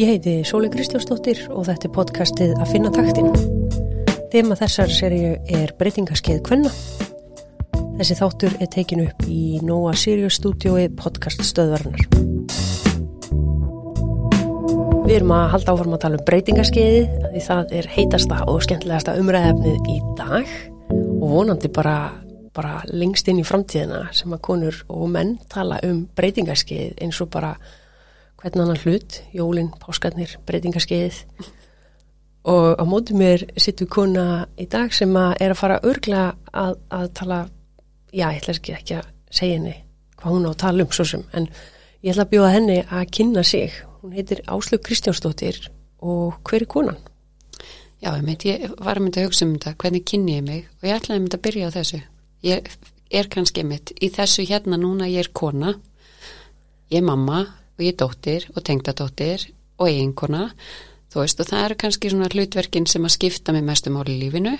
Ég heiti Sóli Kristjánsdóttir og þetta er podcastið að finna taktin. Þema þessar serju er breytingaskeið Kvenna. Þessi þáttur er tekin upp í Nóa Sirius stúdiói podcast stöðvarnar. Við erum að halda áfram að tala um breytingaskeiði því það er heitasta og skemmtilegasta umræðefnið í dag og vonandi bara, bara lengst inn í framtíðina sem að konur og menn tala um breytingaskeið eins og bara hvern annan hlut, jólinn, páskarnir, breytingarskeiðið og á mótið mér sittu kona í dag sem að er að fara örgla að, að tala, já ég ætla ekki að segja henni hvað hún á að tala um svo sem, en ég ætla að bjóða henni að kynna sig, hún heitir Áslug Kristjánsdóttir og hver er konan? Já, ég, meit, ég var að mynda að hugsa um þetta, hvernig kynni ég mig? Og ég ætlaði að mynda að byrja á þessu. Ég er kannski mitt, í þessu hérna núna ég er kona ég er mamma og ég er dóttir og tengdadóttir og eiginkona þú veist og það eru kannski svona hlutverkin sem að skipta mig mestum áli í lífinu.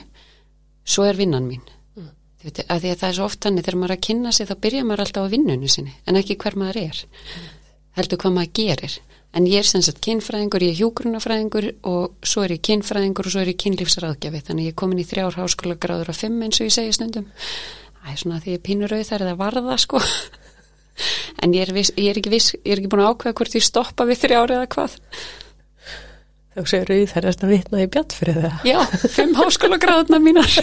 Svo er vinnan mín. Mm. veit, að því að það er svo oft hannig þegar maður er að kynna sig þá byrja maður alltaf á vinnunni sinni en ekki hver maður er. Mm. heldur hvað maður gerir. En ég er sem sagt kynfræðingur, ég er hjúgrunafræðingur og svo er ég kynfræðingur og svo er ég kynlífsraðgjafi þannig ég er komin í þrjár háskóla gráður á fimm eins og ég segi stundum. Það er svona því ég pínur auð þar eða varða sko en ég er, viss, ég er ekki viss, ég er ekki búin að ákveða hvort ég stoppa við þrjári eða hvað. Þá segir auð þær að vitna í bjallfrið Já, fimm háskóla gráðuna mínar.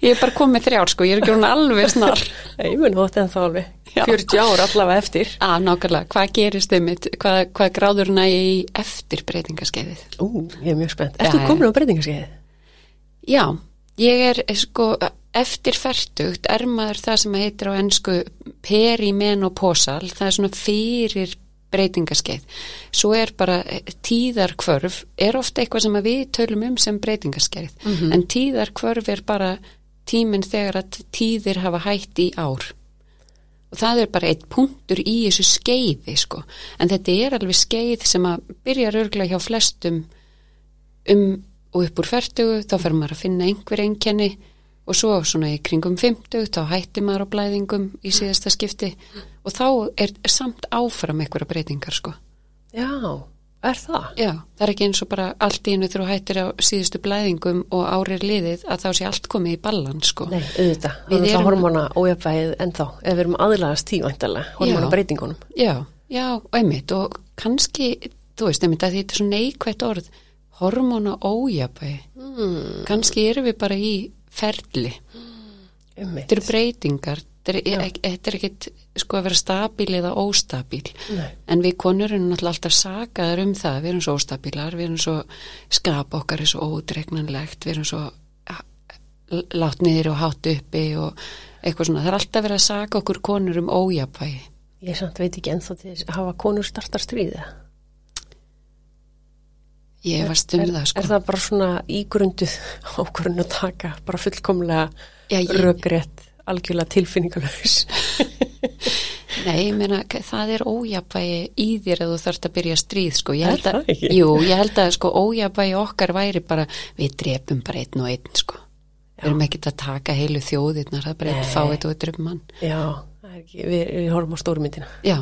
Ég er bara komið þrjár sko, ég er ekki hún alveg snar. Ég mun hótt en þá alveg. 40 ár allavega eftir. Á, nákvæmlega, hvað gerist þau mitt? Hvað, hvað gráðurna ég í eftir breytingaskeiðið Ú, ég er mjög spennt. Ertu komin á breytingaskeiðið? Já, ég er sko eftir færtugt er maður það sem heitir á ennsku perimenopósal, það er svona fyrir breytingaskeið. Svo er bara eh, tíðarkvörf, er ofta eitthvað sem við tölum um sem breytingaskeið, mm -hmm. en tíðarkvörf er bara tíminn þegar að tíðir hafa hætt í ár. Og það er bara eitt punktur í þessu skeiði, sko. En þetta er alveg skeið sem að byrja örglega hjá flestum um og upp úr færtugu, þá fer maður að finna einhver einkenni og svo svona í kringum 50 þá hætti maður á blæðingum í síðasta skipti. Og þá er samt áfram einhverja breytingar sko. Já, er það? Já, það er ekki eins og bara allt í hennu þegar þú hættir á síðustu blæðingum og árir liðið að þá sé allt komið í ballan sko. Nei, auðvitað, við erum hormona ójöfæðið ennþá, ef við erum aðlæðast tívandalega hormona breytingunum. Já, já, einmitt. Og kannski, þú veist, einmitt að þetta er svo neikvægt orð hormona ójöfæði mm. kannski erum við bara í ferli. Þetta eru breytingar. Þetta er ekkit sko að vera stabíl eða óstabíl. Nei. en við konur erum náttúrulega alltaf sagaðar um það. Við erum svo óstabílar, við erum svo skap okkar er svo ódregnanlegt við erum svo látt niður og hátt uppi og eitthvað svona, það er alltaf verið að saga okkur konur um ójapvægi Ég samt veit ekki ennþá til að hafa konur startar stríða Ég var stumða sko. Er það bara svona ígrunduð ákvörðun að taka bara fullkomlega ég... röggrétt algjörlega tilfinningalöfis? Nei, ég meina það er ójabægi í þér að þú þarfst að byrja stríð sko. Er það ekki? Jú, ég held að sko ójabægi okkar væri bara við drefum bara einn og einn sko. Já. Við erum ekkert að taka heilu þjóðirnar, það er bara einn fáið og drefum mann. Já, ekki, við, við horfum á stórmyndina. Já,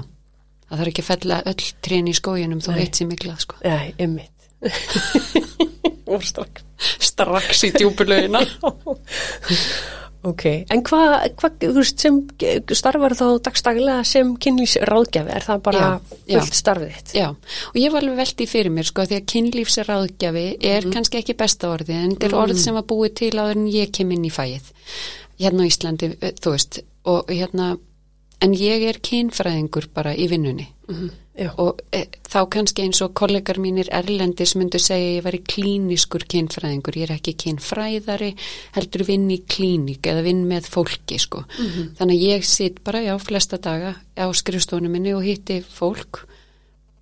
það þarf ekki að fella öll trén í skójunum þó eitt sem miklað sko. Já, ymmið strax. strax í djúbulögina ok, en hvað hva, þú veist sem starfar þá dagstaglega sem kynlífsráðgjafi? Er það bara fullt starfið þitt? Já, og ég var alveg veldi fyrir mér sko því að kynlífsráðgjafi er mm. kannski ekki besta orði en þetta er mm. orð sem var búið til áður en ég kem inn í fæið hérna á Íslandi, þú veist og hérna en ég er kynfræðingur bara í vinnunni. Mm -hmm. og e, þá kannski eins og kollegar mínir Erlendis myndu segja ég var í klíniskur kynfræðingur, ég er ekki kynfræðari heldur vinn í klínik eða vinn með fólki sko mm -hmm. þannig að ég sitt bara já flesta daga á skrifstónu minni og hitti fólk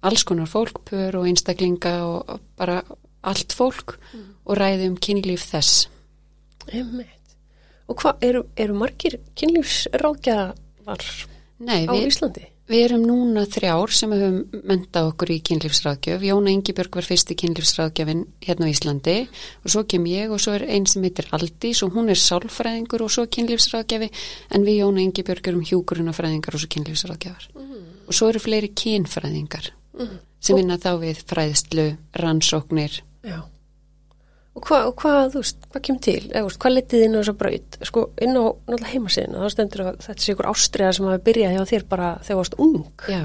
alls konar fólk, pör og einstaklinga og bara allt fólk mm. og ræði um kynlíf þess Einmitt. Og hvað, eru, eru margir kynlífsrákjaðar Nei, á við, Íslandi? Við erum núna þrjár sem hefum mentað okkur í kynlífsráðgjöf. Jóna Ingibjörg var fyrst í kynlífsráðgjöfin hérna á Íslandi og svo kem ég og svo er einn sem heitir Aldís og hún er sálfræðingur og svo kynlífsráðgjöfi en við Jóna Ingibjörg erum hjúkurunafræðingar og svo kynlífsráðgjöfar. Mm. Og svo eru fleiri kynfræðingar. Mm. sem vinna þá við fræðslu, rannsóknir Já. Og hvað, og hvað, þú veist, hvað kemur til? Eða, veist, hvað letið inn á þessa braut? Sko, inn á náttúrulega heimasíðina, þá stendur að þetta sé ykkur ástriða sem hafi byrjað hjá þér bara þegar þú varst ung. Já,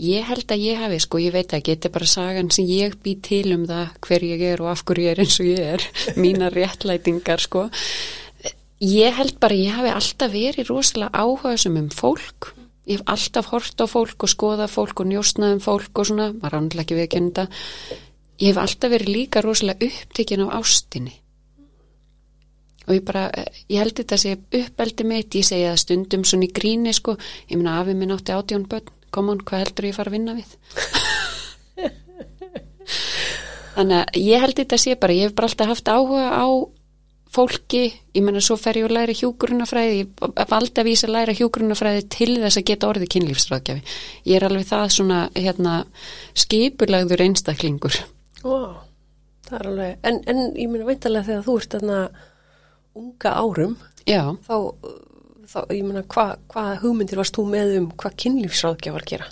ég held að ég hafi, sko, ég veit ekki, þetta er bara sagan sem ég bý til um það hver ég er og af hverju ég er eins og ég er, mína réttlætingar, sko. Ég held bara, ég hafi alltaf verið rosalega áhuga sem um fólk, ég hef alltaf hort á fólk og skoðað fólk og njóstnað um fólk og svona, maður ánlega ekki viðkennda. Ég hef alltaf verið líka rosalega upptekinn á ástinni og ég bara, ég held þetta að sé uppeldi mitt, ég segja það stundum svona í gríni sko, ég minna afi minn átti átjón börn, kom hann, hvað heldur ég fara að vinna við? Þannig að ég held þetta að sé bara, ég hef bara alltaf haft áhuga á fólki, ég menna svo fer ég að læra hjúgrunafræði, ég valdi að vísa að læra hjúgrunafræði til þess að geta orðið kynlífsráðgjafi. Ég er alveg það svona, hérna, skipulagður einstaklingur. Ó, það er alveg, en, en ég meina veintalega þegar þú ert þarna unga árum, Já, þá, þá ég meina, hvað hva hugmyndir varst þú með um hvað kynlífsráðgjafar gera?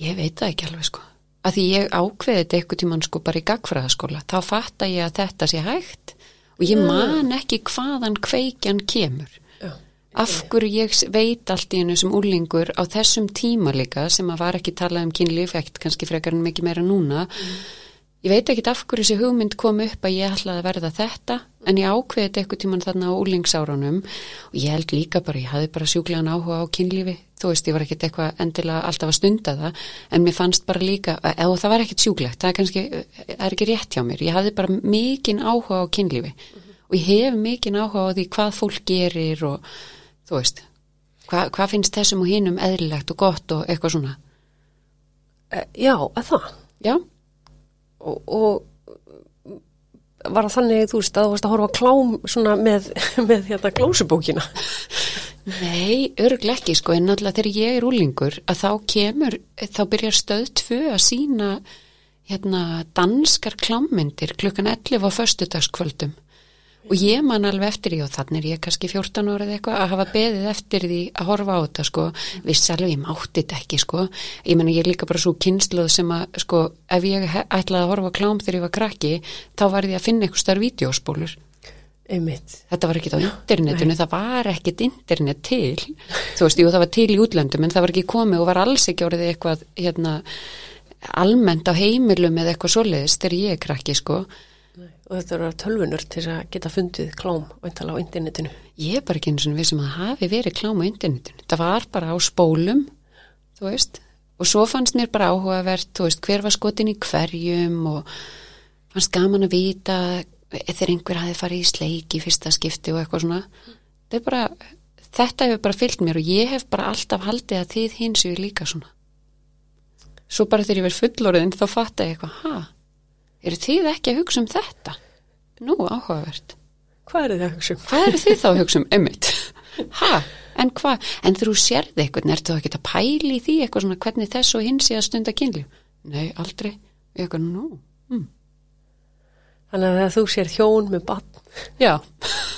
Ég veit það ekki alveg sko. Að því ég ákveði þetta eitthvað tímann sko bara í gagfræðaskóla. Þá fatta ég að þetta sé hægt og ég man ekki hvaðan kveikjan kemur. Af hverju ég veit allt í hennu sem úlingur á þessum tíma líka sem að var ekki talað um kynlíf, ekkert kannski frekar en mikið meira núna. Ég veit ekki af hverju þessi hugmynd kom upp að ég ætlaði að verða þetta en ég ákveði þetta eitthvað tíman þarna á úlingsárunum og ég held líka bara, ég hafði bara sjúklegan áhuga á kynlífi, þú veist, ég var ekkert eitthvað endilega alltaf að stunda það en mér fannst bara líka, og það var ekkert sjúklegt, það er kannski, er ekki rétt hjá mér, ég hafði bara mikinn áhuga á kynlífi. Og ég hef mikinn áhuga á því hvað fólk gerir og þú veist, hva, hvað finnst þessum og hinum eðlilegt og gott og eitthvað svona. E, já, að það. Já, Og, og var það þannig, þú veist, að þú varst að horfa klám svona með, með hérna glósubókina? Nei, örglega ekki sko, en náttúrulega þegar ég er úlingur að þá kemur, þá byrjar stöð tvö að sína hérna danskar klámyndir klukkan 11 á föstudagskvöldum og ég man alveg eftir því og þannig er ég kannski 14 árið eitthvað að hafa beðið eftir því að horfa á þetta sko, viss alveg ég mátti þetta ekki sko, ég menna ég er líka bara svo kynsluð sem að sko, ef ég ætlaði að horfa klám þegar ég var krakki þá var ég að finna eitthvað starf vídeospólur Einmitt. Þetta var ekkit á internetinu, það var ekkit internet til. Þú veist, jú, það var til í útlöndum en það var ekki komið og var alls ekki orðið eitthvað hérna, almennt á heimilum eða eitthvað svoleiðis þegar ég er krakki, sko. Og þetta eru tölvunur til þess að geta fundið klám á internetinu. Ég er bara ekki eins og við sem að hafi verið klám á internetinu. Það var bara á spólum, þú veist, og svo fannst mér bara áhugavert, þú veist, hver var skotin í hverjum og fannst gaman að vita þegar einhver hafi farið í sleik í fyrsta skipti og eitthvað svona. Er bara, þetta hefur bara fyllt mér og ég hef bara alltaf haldið að þið hins séu líka svona. Svo bara þegar ég verð fullorðin þá fatta ég eitthvað, ha, eru þið ekki að hugsa um þetta? Nú, áhugavert. Hvað eru þið að hugsa um? Hvað eru þið þá að hugsa um emmitt? Ha, en hvað? En þú sérði eitthvað, ertu þá ekki að pæli því eitthvað svona hvernig þess og hins sé að stunda kynlíf? Nei, aldrei. Ég eitthvað, nú. Hm. Þannig að þú sér hjón með bann, Já,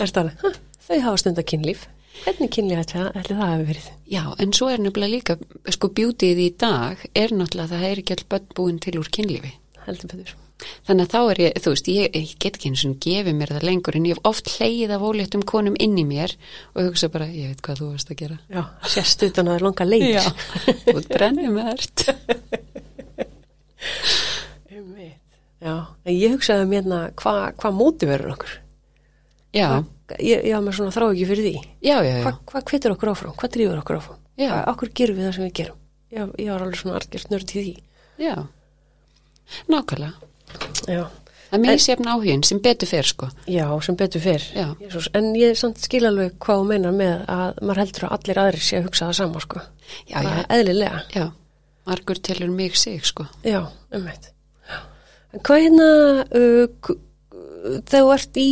er það alveg, þau hafa stunda kynlíf. Hvernig kynlíf ætli það, það hafi verið? já, en svo er nefnilega líka, sko, bjútið í dag er náttúrulega að það er ekki all börn búin til úr kynlífi. Heldur betur. Þannig að þá er ég, þú veist, ég, ég get ekki eins og gefið mér það lengur en ég hef oft hleyið af óléttum konum inn í mér og hugsa bara, ég veit hvað þú varst að gera. Já, sérst utan að það er langa leik. Já, þú ert brennið með þert. Einmitt. Já, en ég hugsaði mér hérna hvað hva móti verður okkur. Já, Ég, ég hafa mér svona þrá ekki fyrir því. já, já, já. Hvað hva hvetur okkur áfram? Hvað drýfur okkur áfram? Já. Hvað, okkur gerum við það sem við gerum? Ég, ég var alveg svona algjört nörd í því. Já, nákvæmlega. Já, Það er misjafn áhugin sem betur fer sko. já sem betur fyrr. En ég samt skil alveg hvað þú meinar með að maður heldur að allir aðrir sé að hugsa það sama, sko. Já, já, Eðlilega. já, margur telur mig sig sko. Já, umveit. En hvað hérna, uh, þegar þú ert í,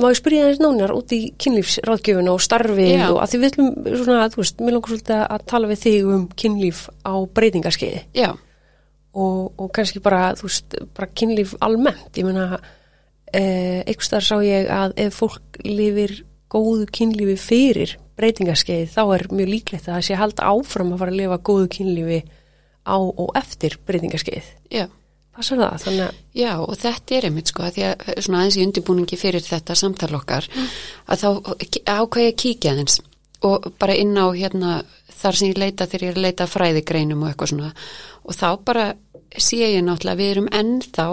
má ég spyrja þess nánar út í kynlífsráðgjöfuna og starfið Já. og að því við ætlum svona, þú veist, mér langar svolítið að tala við þig um kynlíf á breytingaskeiði Já, og, og kannski bara, þú veist, bara kynlíf almennt. Ég meina, eh, einhvers þar sá ég að ef fólk lifir góðu kynlífi fyrir breytingaskeið þá er mjög líklegt að það sé halda áfram að fara að lifa góðu kynlífi á og eftir breytingaskeið. Já. Passar það? Þannig Já, og þetta er einmitt sko, að því að svona aðeins í undirbúningi fyrir þetta samtal okkar, að þá ákveði að kíkja aðeins og bara inn á hérna þar sem ég leita þegar ég leita fræðigreinum og eitthvað svona og þá bara sé ég náttúrulega við erum ennþá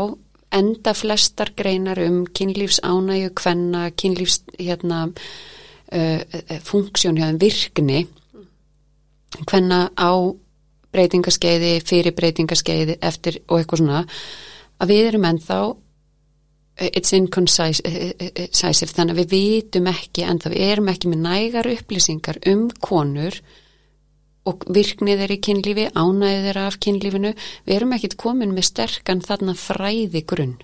enda flestar greinar um kynlífs ánægju, kvenna, kynlífs hérna uh, funksjón hjá virkni. Hvenna á breytingaskeiði, fyrir breytingaskeiði eftir og eitthvað svona að við erum ennþá it's inconcisive þannig að við vitum ekki ennþá, við erum ekki með nægar upplýsingar um konur og virknið er í kynlífi, ánæðið er af kynlífinu, við erum ekkit komin með sterkan þarna fræði grunn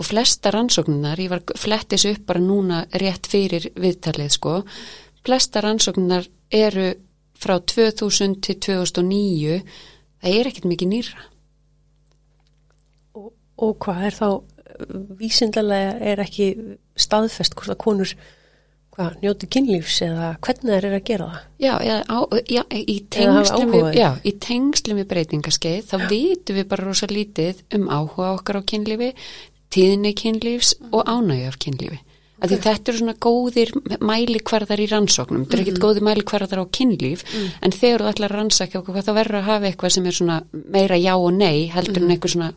og flesta rannsóknunar, ég var flettis upp bara núna rétt fyrir viðtalið sko, flesta rannsóknunar eru frá 2000 til 2009, það er ekkit mikið nýra. og, og hvað er þá vísindalega er ekki staðfest hvort að konur hvað, njóti kynlífs eða hvernig þeir eru að gera það? Já, eða á, já í, tengslum við, tengslum við breytingaskeið þá vitum við bara rosa lítið um áhuga okkar á kynlífi, tíðni kynlífs og ánægju af kynlífi. Okay. Þetta eru svona góðir mælikvarðar í rannsóknum, þetta eru ekkit góðir mælikvarðar á kynlíf, en þegar þú ætlar að rannsaka okkur, þá verður að hafa eitthvað sem er svona meira já og nei, heldur en eitthvað svona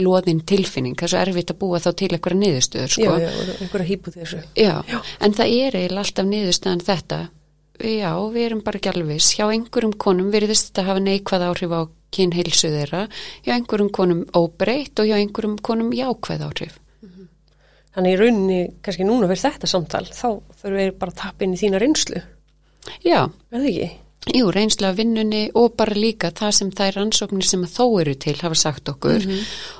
loðin tilfinning, það er svo erfitt að búa þá til eitthvað niðurstöður, sko. Já, já, einhverja hýpu þessu. Já, en það er eiginlega alltaf niðurstaðan þetta. Já, við erum bara viss. Hjá einhverjum konum virðist þetta hafa neikvæð áhrif á kynheilsu þeirra, hjá einhverjum konum óbreytt og hjá einhverjum konum jákvæð áhrif. Þannig í rauninni, kannski núna fyrir þetta samtal, þá fyrir við bara að tappa inn í þína reynslu. Já, Er það ekki? jú, reynsla af vinnunni og bara líka það sem það er rannsóknir sem þó eru til hafa sagt okkur.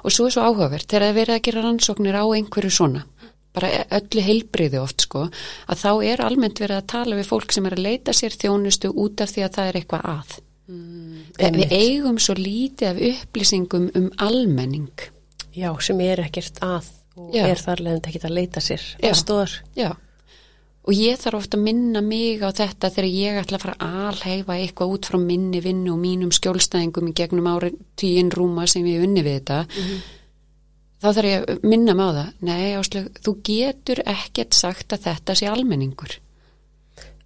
Og svo er svo áhugavert þegar það er verið að gera rannsóknir á einhverju svona bara öllu heilbriði oft sko að þá er almennt verið að tala við fólk sem er að leita sér þjónustu út af því að það er eitthvað að. Mm, við eigum svo lítið af upplýsingum um almenning. Já, sem er ekkert að og Já. er þar leðandi ekkert að leita sér Já. aðstóðar. Já, og ég þarf ofta að minna mig á þetta þegar ég ætla að fara að alheifa eitthvað út frá minni vinnu og mínum skjólstæðingum í gegnum ári tíin rúma sem ég unni við þetta. Þá þarf ég að minna mig á það. Nei, Áslög, þú getur ekkert sagt að þetta sé almenningur.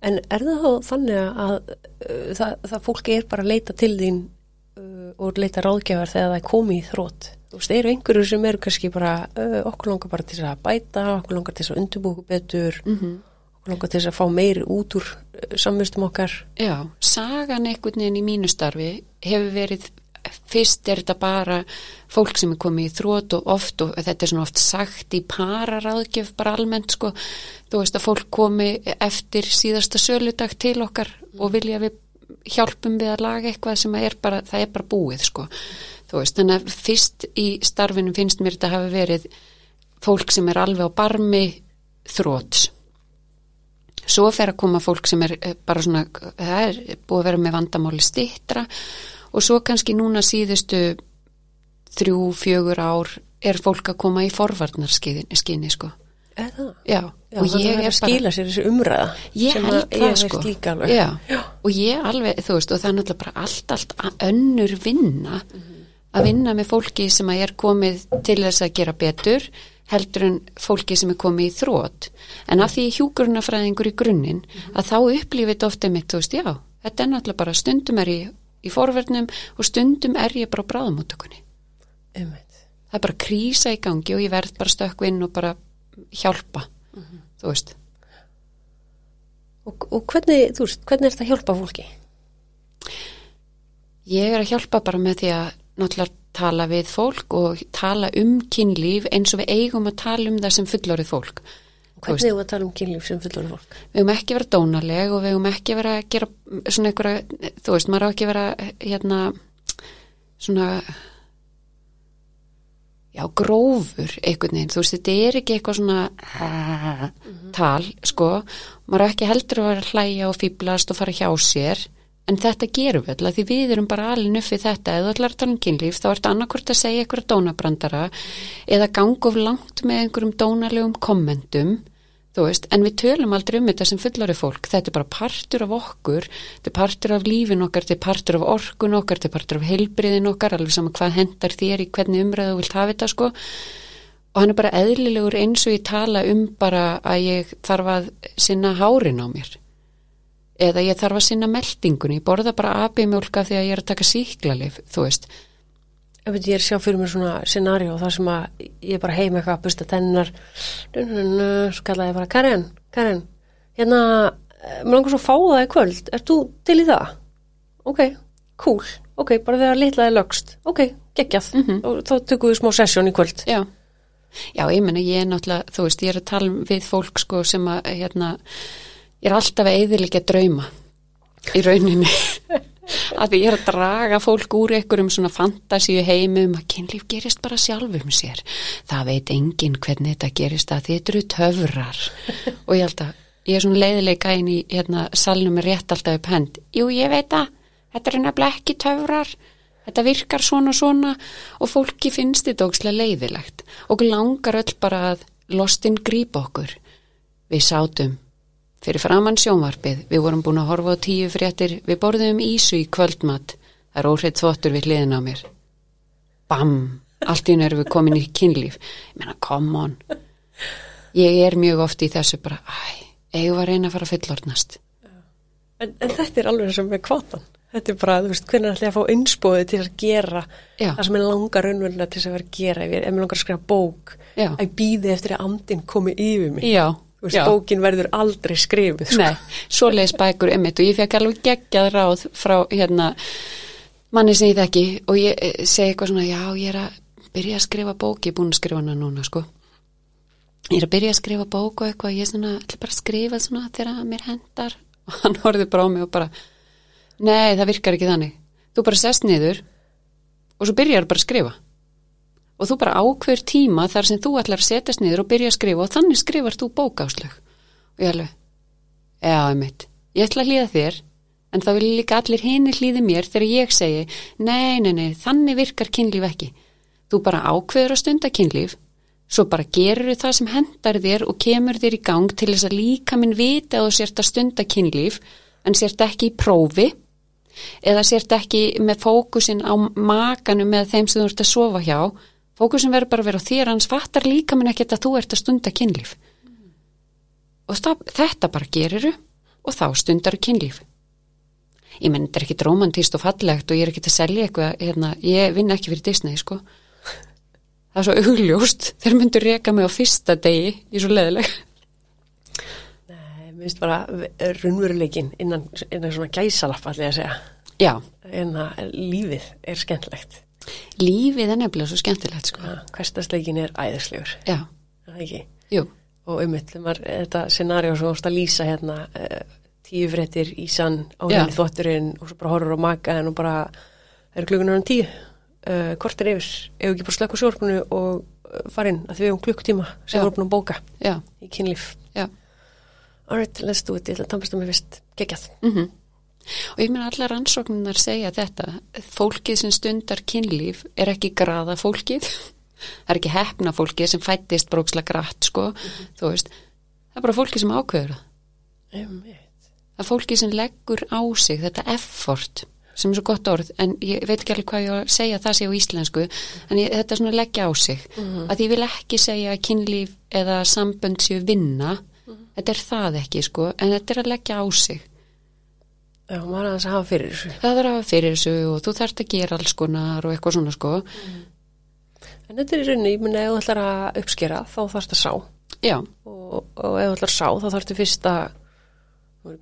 En er það þá þannig að uh, það, það fólki er bara að leita til þín uh, og leita ráðgjafar þegar það er komið í þrótt? Þú veist, eru einhverju sem eru kannski bara, uh, okkur langar bara til að bæta, okkur langar til að undirbúku betur, Mm okkur langar til að fá meiri út úr uh, samvistum okkar. Já, sagan einhvern veginn í mínu starfi hefur verið, fyrst er þetta bara fólk sem er komið í þrótt og oft, og þetta er svona oft sagt í pararáðgjöf bara almennt sko, þú veist að fólk komi eftir síðasta söludag til okkar og vilja við hjálpum við að laga eitthvað sem er bara, það er bara búið sko, þú veist, þannig að fyrst í starfinu finnst mér þetta hafi verið fólk sem er alveg á barmi þróts Svo fer að koma fólk sem er eh, bara svona, það er búið að vera með vandamáli stittra og svo kannski núna síðustu þrjú, fjögur ár er fólk að koma í forvarnarskinni, sko. Það? Já, Já, og ég er er skila sér þessi umræða Ég held að það sko. Já. og ég alveg, þú veist, og það er náttúrulega bara allt, allt önnur vinna að vinna með fólki sem er komið til þess að gera betur heldur en fólki sem er komið í þrótt en af því hjúgrunafræðingur í grunninn að þá upplifið þetta ofta mitt, þú veist, já, þetta er náttúrulega bara stundum er ég í forverðnum og stundum er ég bara á bráðamóttökunni Einmitt. það er bara krísa í gangi og ég verð bara stökku inn og bara hjálpa þú veist Og, og hvernig, þú veist, hvernig er þetta að hjálpa fólki? Ég er að hjálpa bara með því að náttúrulega tala við fólk og tala um kynlíf eins og við eigum að tala um það sem fullorið fólk. Hvernig er að tala um kynlíf sem fullorðið fólk? Við höfum ekki verið dónaleg og við höfum ekki verið að gera svona einhverja, þú veist, maður á ekki að hérna svona já, grófur einhvern veginn, þú veist, þetta er ekki eitthvað svona tal, sko, maður á ekki heldur að vera að hlæja og fýblast og fara hjá sér en þetta gerum við alltaf því við erum bara alveg nuffið þetta, ætlar að tala um kynlíf þá ertu annarkvort að segja einhverja dónabrandara eða ganga of langt með einhverjum dónalegum kommentum þú veist, en við tölum aldrei um þetta sem fullari fólk, þetta er bara partur af okkur, þetta er partur af lífin okkar, þetta er partur af orkun okkar, þetta er partur af heilbriðin okkar, alveg saman hvað hendar þér í hvernig umræðu þú vilt hafa þetta sko. Og hann er bara eðlilegur eins og ég tala um bara að ég þarf að sinna hárin á mér eða ég þarf að sinna meldingunni, ég borða bara abimjólka að ég er að taka síklarleif, þú veist. Ég veit, ég er sjá fyrir mér svona scenario þar sem að ég bara heim eitthvað að busta tennar svo kallaði ég bara Karin, Karin hérna, eh, mér langar svo að fá það í kvöld. Er þú til í það? Ok, cool, ok, bara þegar litlaði lögst, ok, geggjað. Mhm. og þá tökum við smá sessjón í kvöld. Já, já, ég menna ég er náttúrulega, þú veist, ég er að tala við fólk sko sem að, hérna, ég er alltaf að eðilegja drauma í rauninni. að því ég er að draga fólk úr einhverjum svona fantasíu heimum að kynlíf gerist bara sjálfum sér. Það veit enginn hvernig þetta gerist að þetta eru töfrar. Og ég held að, ég er svona leiðilega inn í hérna, salnum með rétt alltaf upp hend. Jú, ég veit að, þetta eru nefnilega ekki töfrar. Þetta virkar svona og svona og fólki finnst þetta ógslega leiðilegt og langar öll bara að lostin grípa okkur. Við sátum fyrir framann sjónvarpið, við vorum búin að horfa á tíu fréttir, við borðum ísu í kvöldmatt, það er óhreitt þvottur við hliðin á mér. Bam, allt í einu erum við komin í kynlíf. Ég meina, come on. Ég er mjög oft í þessu bara, æ, eigum að reyna að fara að fyllornast. en, en þetta er alveg sem með kvatan þetta er bara, þú veist, hvernig ætla ég að fá innspóði til að gera Já. það sem ég langar raunverulega til að vera að gera ef ég, ég langar að skrifa bók Já. að ég býði eftir að andin komi yfir mig Já, veist, bókin verður aldrei skrifuð sko. Nei, svoleiðis bækur einmitt. Og ég fekk alveg geggjað ráð frá hérna manni sem ég þekki. Og ég eh, segi eitthvað svona já, ég er að byrja að skrifa bók. Ég er búin að skrifa hana núna, sko. Ég er að byrja að skrifa bók og eitthvað. Ég er svona, ætla bara að skrifa svona þegar mér hendar. Og hann horfði bara á mig og bara nei, það virkar ekki þannig. Þú bara sest niður og svo byrjar bara að skrifa og þú bara ákveður tíma þar sem þú ætlar að setjast niður og byrja að skrifa og þannig skrifar þú bókáslög og ég alveg, já, einmitt. Ég ætla að hlýða þér en þá vil líka allir hinni hlýði mér þegar ég segi nei, nei, nei, þannig virkar kynlíf ekki. Þú bara ákveður að stunda kynlíf svo bara gerur það sem hendar þér og kemur þér í gang til þess að líka minn vita að þú sért að stunda kynlíf en sért ekki í prófi eða sért ekki með fókusin á makanum með þeim sem þú ert að sofa hjá fókusin verður bara að vera á þér hans fattar líka minn ekkert að þú ert að stunda kynlíf. Og það, þetta bara geriru og þá stundar kynlíf. Ég menn þetta er ekki romantist og fallegt og ég er ekki að selja eitthvað hérna, ég vinn ekki fyrir Disney sko. Það er svo augljóst þeir myndu reka mig á fyrsta degi í svo leðileg Nei, mér finnst bara raunveruleikin innan, innan svona gæsalapp allir að segja. Já, en að lífið er skemmtlegt lífið er nefnilega svo skemmtilegt sko. Ja, hverstasleikin er æðislegur. Já, er það ekki? Jú, og ummitt, þetta scenario sem vorst að lýsa hérna uh, tíu fréttir í sann á henni þvotturinn og svo bara horfur á makaðin og bara er klukkunar um tíu uh, hvort er yfir, ef ekki bara slökk á sjórfunu og uh, farin að því við um klukktíma sem Já. voru búin að bóka já, í kynlíf. Já. Alright, let's do it, ég ætla að tampast um mig fyrst. Geggjað, mm og ég meina allar rannsóknunar segja þetta fólkið sem stundar kynlíf er ekki graða fólkið það er ekki hefna fólkið sem fættist brókslega grætt sko, þú veist. Það er bara fólkið sem ákveður það. Það er fólkið sem leggur á sig þetta effort sem er svo gott orð en ég veit ekki alveg hvað ég á að segja það sé á íslensku en ég, þetta er svona að leggja á sig. Að ég vil ekki segja að kynlíf eða sambönd séu vinna þetta er það ekki sko en þetta er að leggja á sig Já, maður er aðeins að hafa fyrir þessu. Það er að hafa fyrir þessu og þú þarft að gera alls konar og eitthvað svona sko. En þetta er í rauninni, ég minna ef þú ætlar að uppskera þá þarfst að sá. Já, og, og ef þú ætlar að sá þá þarftu fyrst að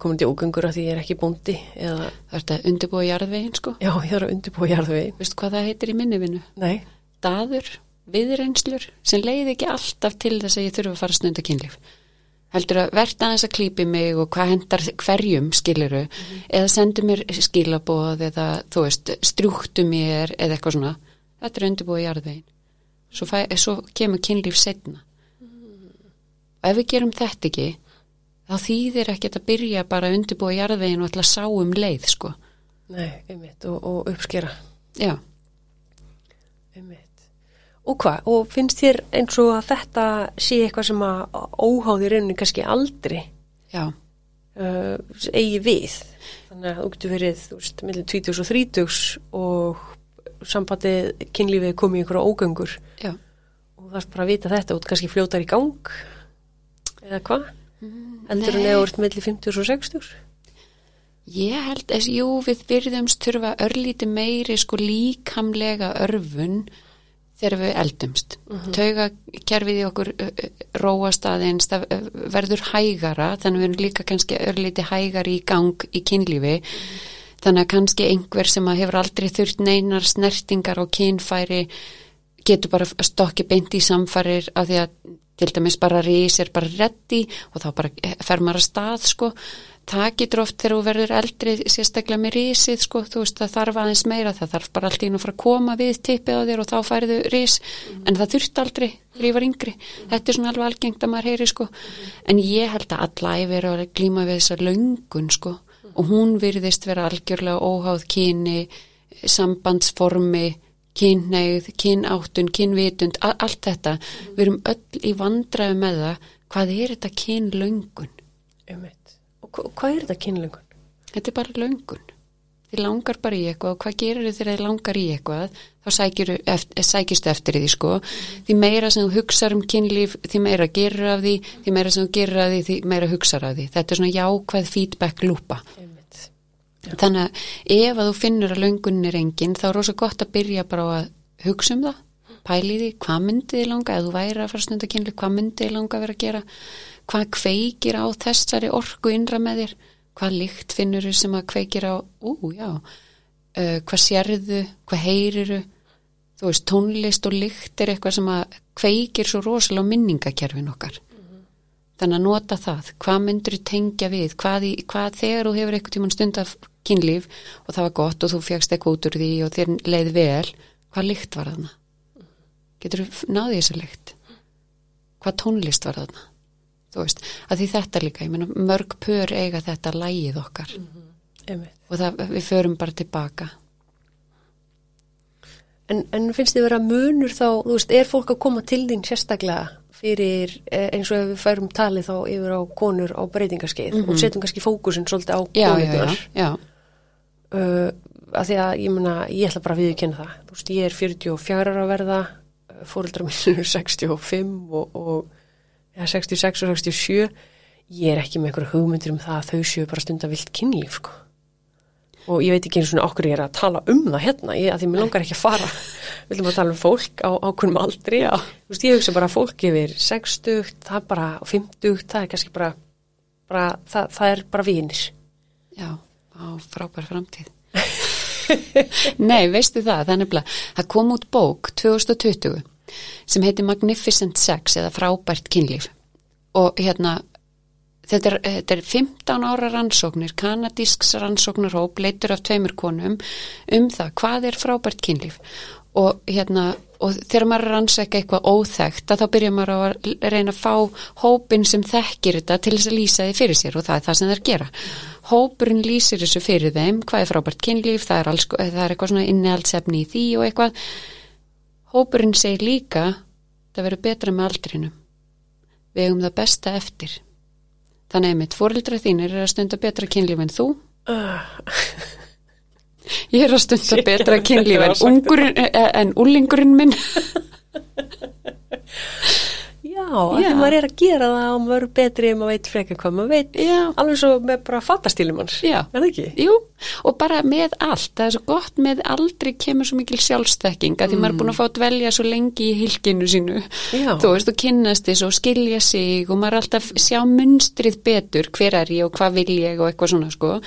komin til ógöngur að því ég er ekki bóndi eða, það ert að undirbúa jarðvegin sko. Já, ég þarf að undirbúa jarðvegi veistu hvað það heitir í minnivinnu Nei, daður, viðreynslur sem leiði ekki alltaf til þess að ég þurfa að fara að stunda kynlíf heldur að verta aðeins að klípi mig og hvað hendar hverjum skiliru eða sendu mér skilaboð eða þú veist, strjúktu mér eða eitthvað svona, þetta er undirbúið jarðvegin svo, fæ, svo kemur kynlíf setna og ef við gerum þetta ekki þá þýðir ekkert að byrja bara að undirbúið jarðvegin og að sá um leið sko, nei, einmitt og, og uppskera. Já, einmitt Og hvað? Og finnst þér eins og að þetta sé eitthvað sem að óháði rauninni kannski aldrei já, uh, eigi við? Þannig að þú getur verið, þú veist, millir 20 og 30 og sambandið kynlífið komið í einhverja ógöngur já. og það er bara að vita þetta og kannski fljótar í gang eða hvað? Heldur en nei. eða úr millir 50 og 60? Ég held að jú við byrðumst þurfa örlíti meiri sko líkamlega örfun þegar við eldumst. Mm Tauga kerfið í okkur róast aðeins, það verður hægara, þannig við erum líka kannski örlíti hægari í gang í kynlífi. Þannig að kannski einhver sem hefur aldrei þurft neinar snertingar og kynfæri getur bara stokki beint í samfærir af því að til dæmis bara rís er bara reddi og þá bara fer maður að stað sko getur oft þegar þú verður eldri sérstaklega með rísið sko þú veist það þarf aðeins meira það þarf bara allt í nú fara að koma við tippið á þér og þá færðu rís en það þurft aldrei þegar ég var yngri þetta er svona alveg algengt að maður heyri sko en ég held að alla æfir að glíma við þessa löngun sko og hún virðist vera algjörlega óháð kyni sambandsformi kynneigð, kynáttun, kynvitund, allt þetta. Við erum öll í vandræðu með það. Hvað er þetta kynlöngun? Einmitt. Hvað er þetta kynlöngun? Þetta er bara löngun. Þið langar bara í eitthvað og hvað gerir þið þegar þið langar í eitthvað? Þá eftir, sækistu eftir því sko. Því meira sem þú hugsar um kynlíf, því meira gerir af því, því meira sem þú gerir af því, því meira hugsar af því. Þetta er svona jákvæð feedback lúpa. Þannig að ef að þú finnur að löngunin er engin þá er rosa gott að byrja bara að hugsa um það, pæli því hvað myndi þið langa, ef þú væri að fara að kynlu hvað myndi þið langa að vera að gera hvað kveikir á þessari orku innra með þér, hvað lykt finnur þið sem að kveikir á, ú já uh, hvað sérðu hvað heyriru þú veist, tónlist og lykt er eitthvað sem að kveikir svo rosalega minningakerfin okkar Þannig að nota það, hvað myndur þú tengja við, hvað, í, hvað þegar þú hefur eitthvað tímann stund af kynlíf og það var gott og þú fegst eitthvað út úr því og þér leið vel, hvað lykt var þarna? Getur þú náðið þessa lykt? Hvað tónlist var þarna? Þú veist, að því þetta líka, ég meina mörg pör eiga þetta lægið okkar. Einmitt. og það, við förum bara tilbaka. En, en finnst þið vera munur þá, þú veist, er fólk að koma til þín sérstaklega fyrir eh, eins og ef við færum talið þá yfir á konur á breytingaskeið og setjum kannski fókusin svolítið á já, uh, að því að ég meina, ég ætla bara að viðkynna það. Þú veist, ég er 44 ára að verða fóreldra mín er 65 og, og ja, 66 og 67 ég er ekki með einhverju hugmyndir um það að þau séu bara stunda vilt kynlíf sko. og ég veit ekki einu svona okkur ég er að tala um það hérna, ég, að því mér langar ekki að fara við viljum að tala um fólk á ákveðnum aldri Já. þú veist, ég hugsa bara fólk yfir 60, það er bara og 50, það er kannski bara, bara það, það er bara vinir já, á frábær framtíð. Nei, veistu það, það er nefnilega, það kom út bók 2020 sem heitir Magnificent Sex eða frábært kynlíf. Og hérna þetta er, þetta er 15 ára rannsóknir, kanadísks rannsóknarhóp leitur af tveimur konum um það hvað er frábært kynlíf. Og hérna og þegar maður að rannsækja eitthvað að þá byrja maður að reyna að fá hópin sem þekkir þetta til þess að lýsa því fyrir sér og það er það sem þeir gera. Hópurinn lýsir þessu fyrir þeim hvað er frábært kynlíf, það er, alls, það er eitthvað svona innihaldsefni í því og eitthvað hópurinn segir líka það verður betra með aldrinum. Við eigum það besta eftir. Þannig að mitt fóreldra þínir er að stunda betra kynlíf en þú. Ég er að stunda Shit, betra ég kynlíf en, eh, en úlingurinn minn Já, Já. því maður er að gera það og maður er betri ef maður veit frekar hvað maður veit Já. alveg svo með bara fattastílum hans Já. er það ekki? Jú, og bara með allt, það er svo gott með aldrei kemur svo mikil sjálfstekking að því maður er búin að fá að dvelja svo lengi í hilkinu sínu, þú veist, og kynnast þess og skilja sig og maður er alltaf sjá munstrið betur, hver er ég og hvað vil ég og eitthvað svona, sko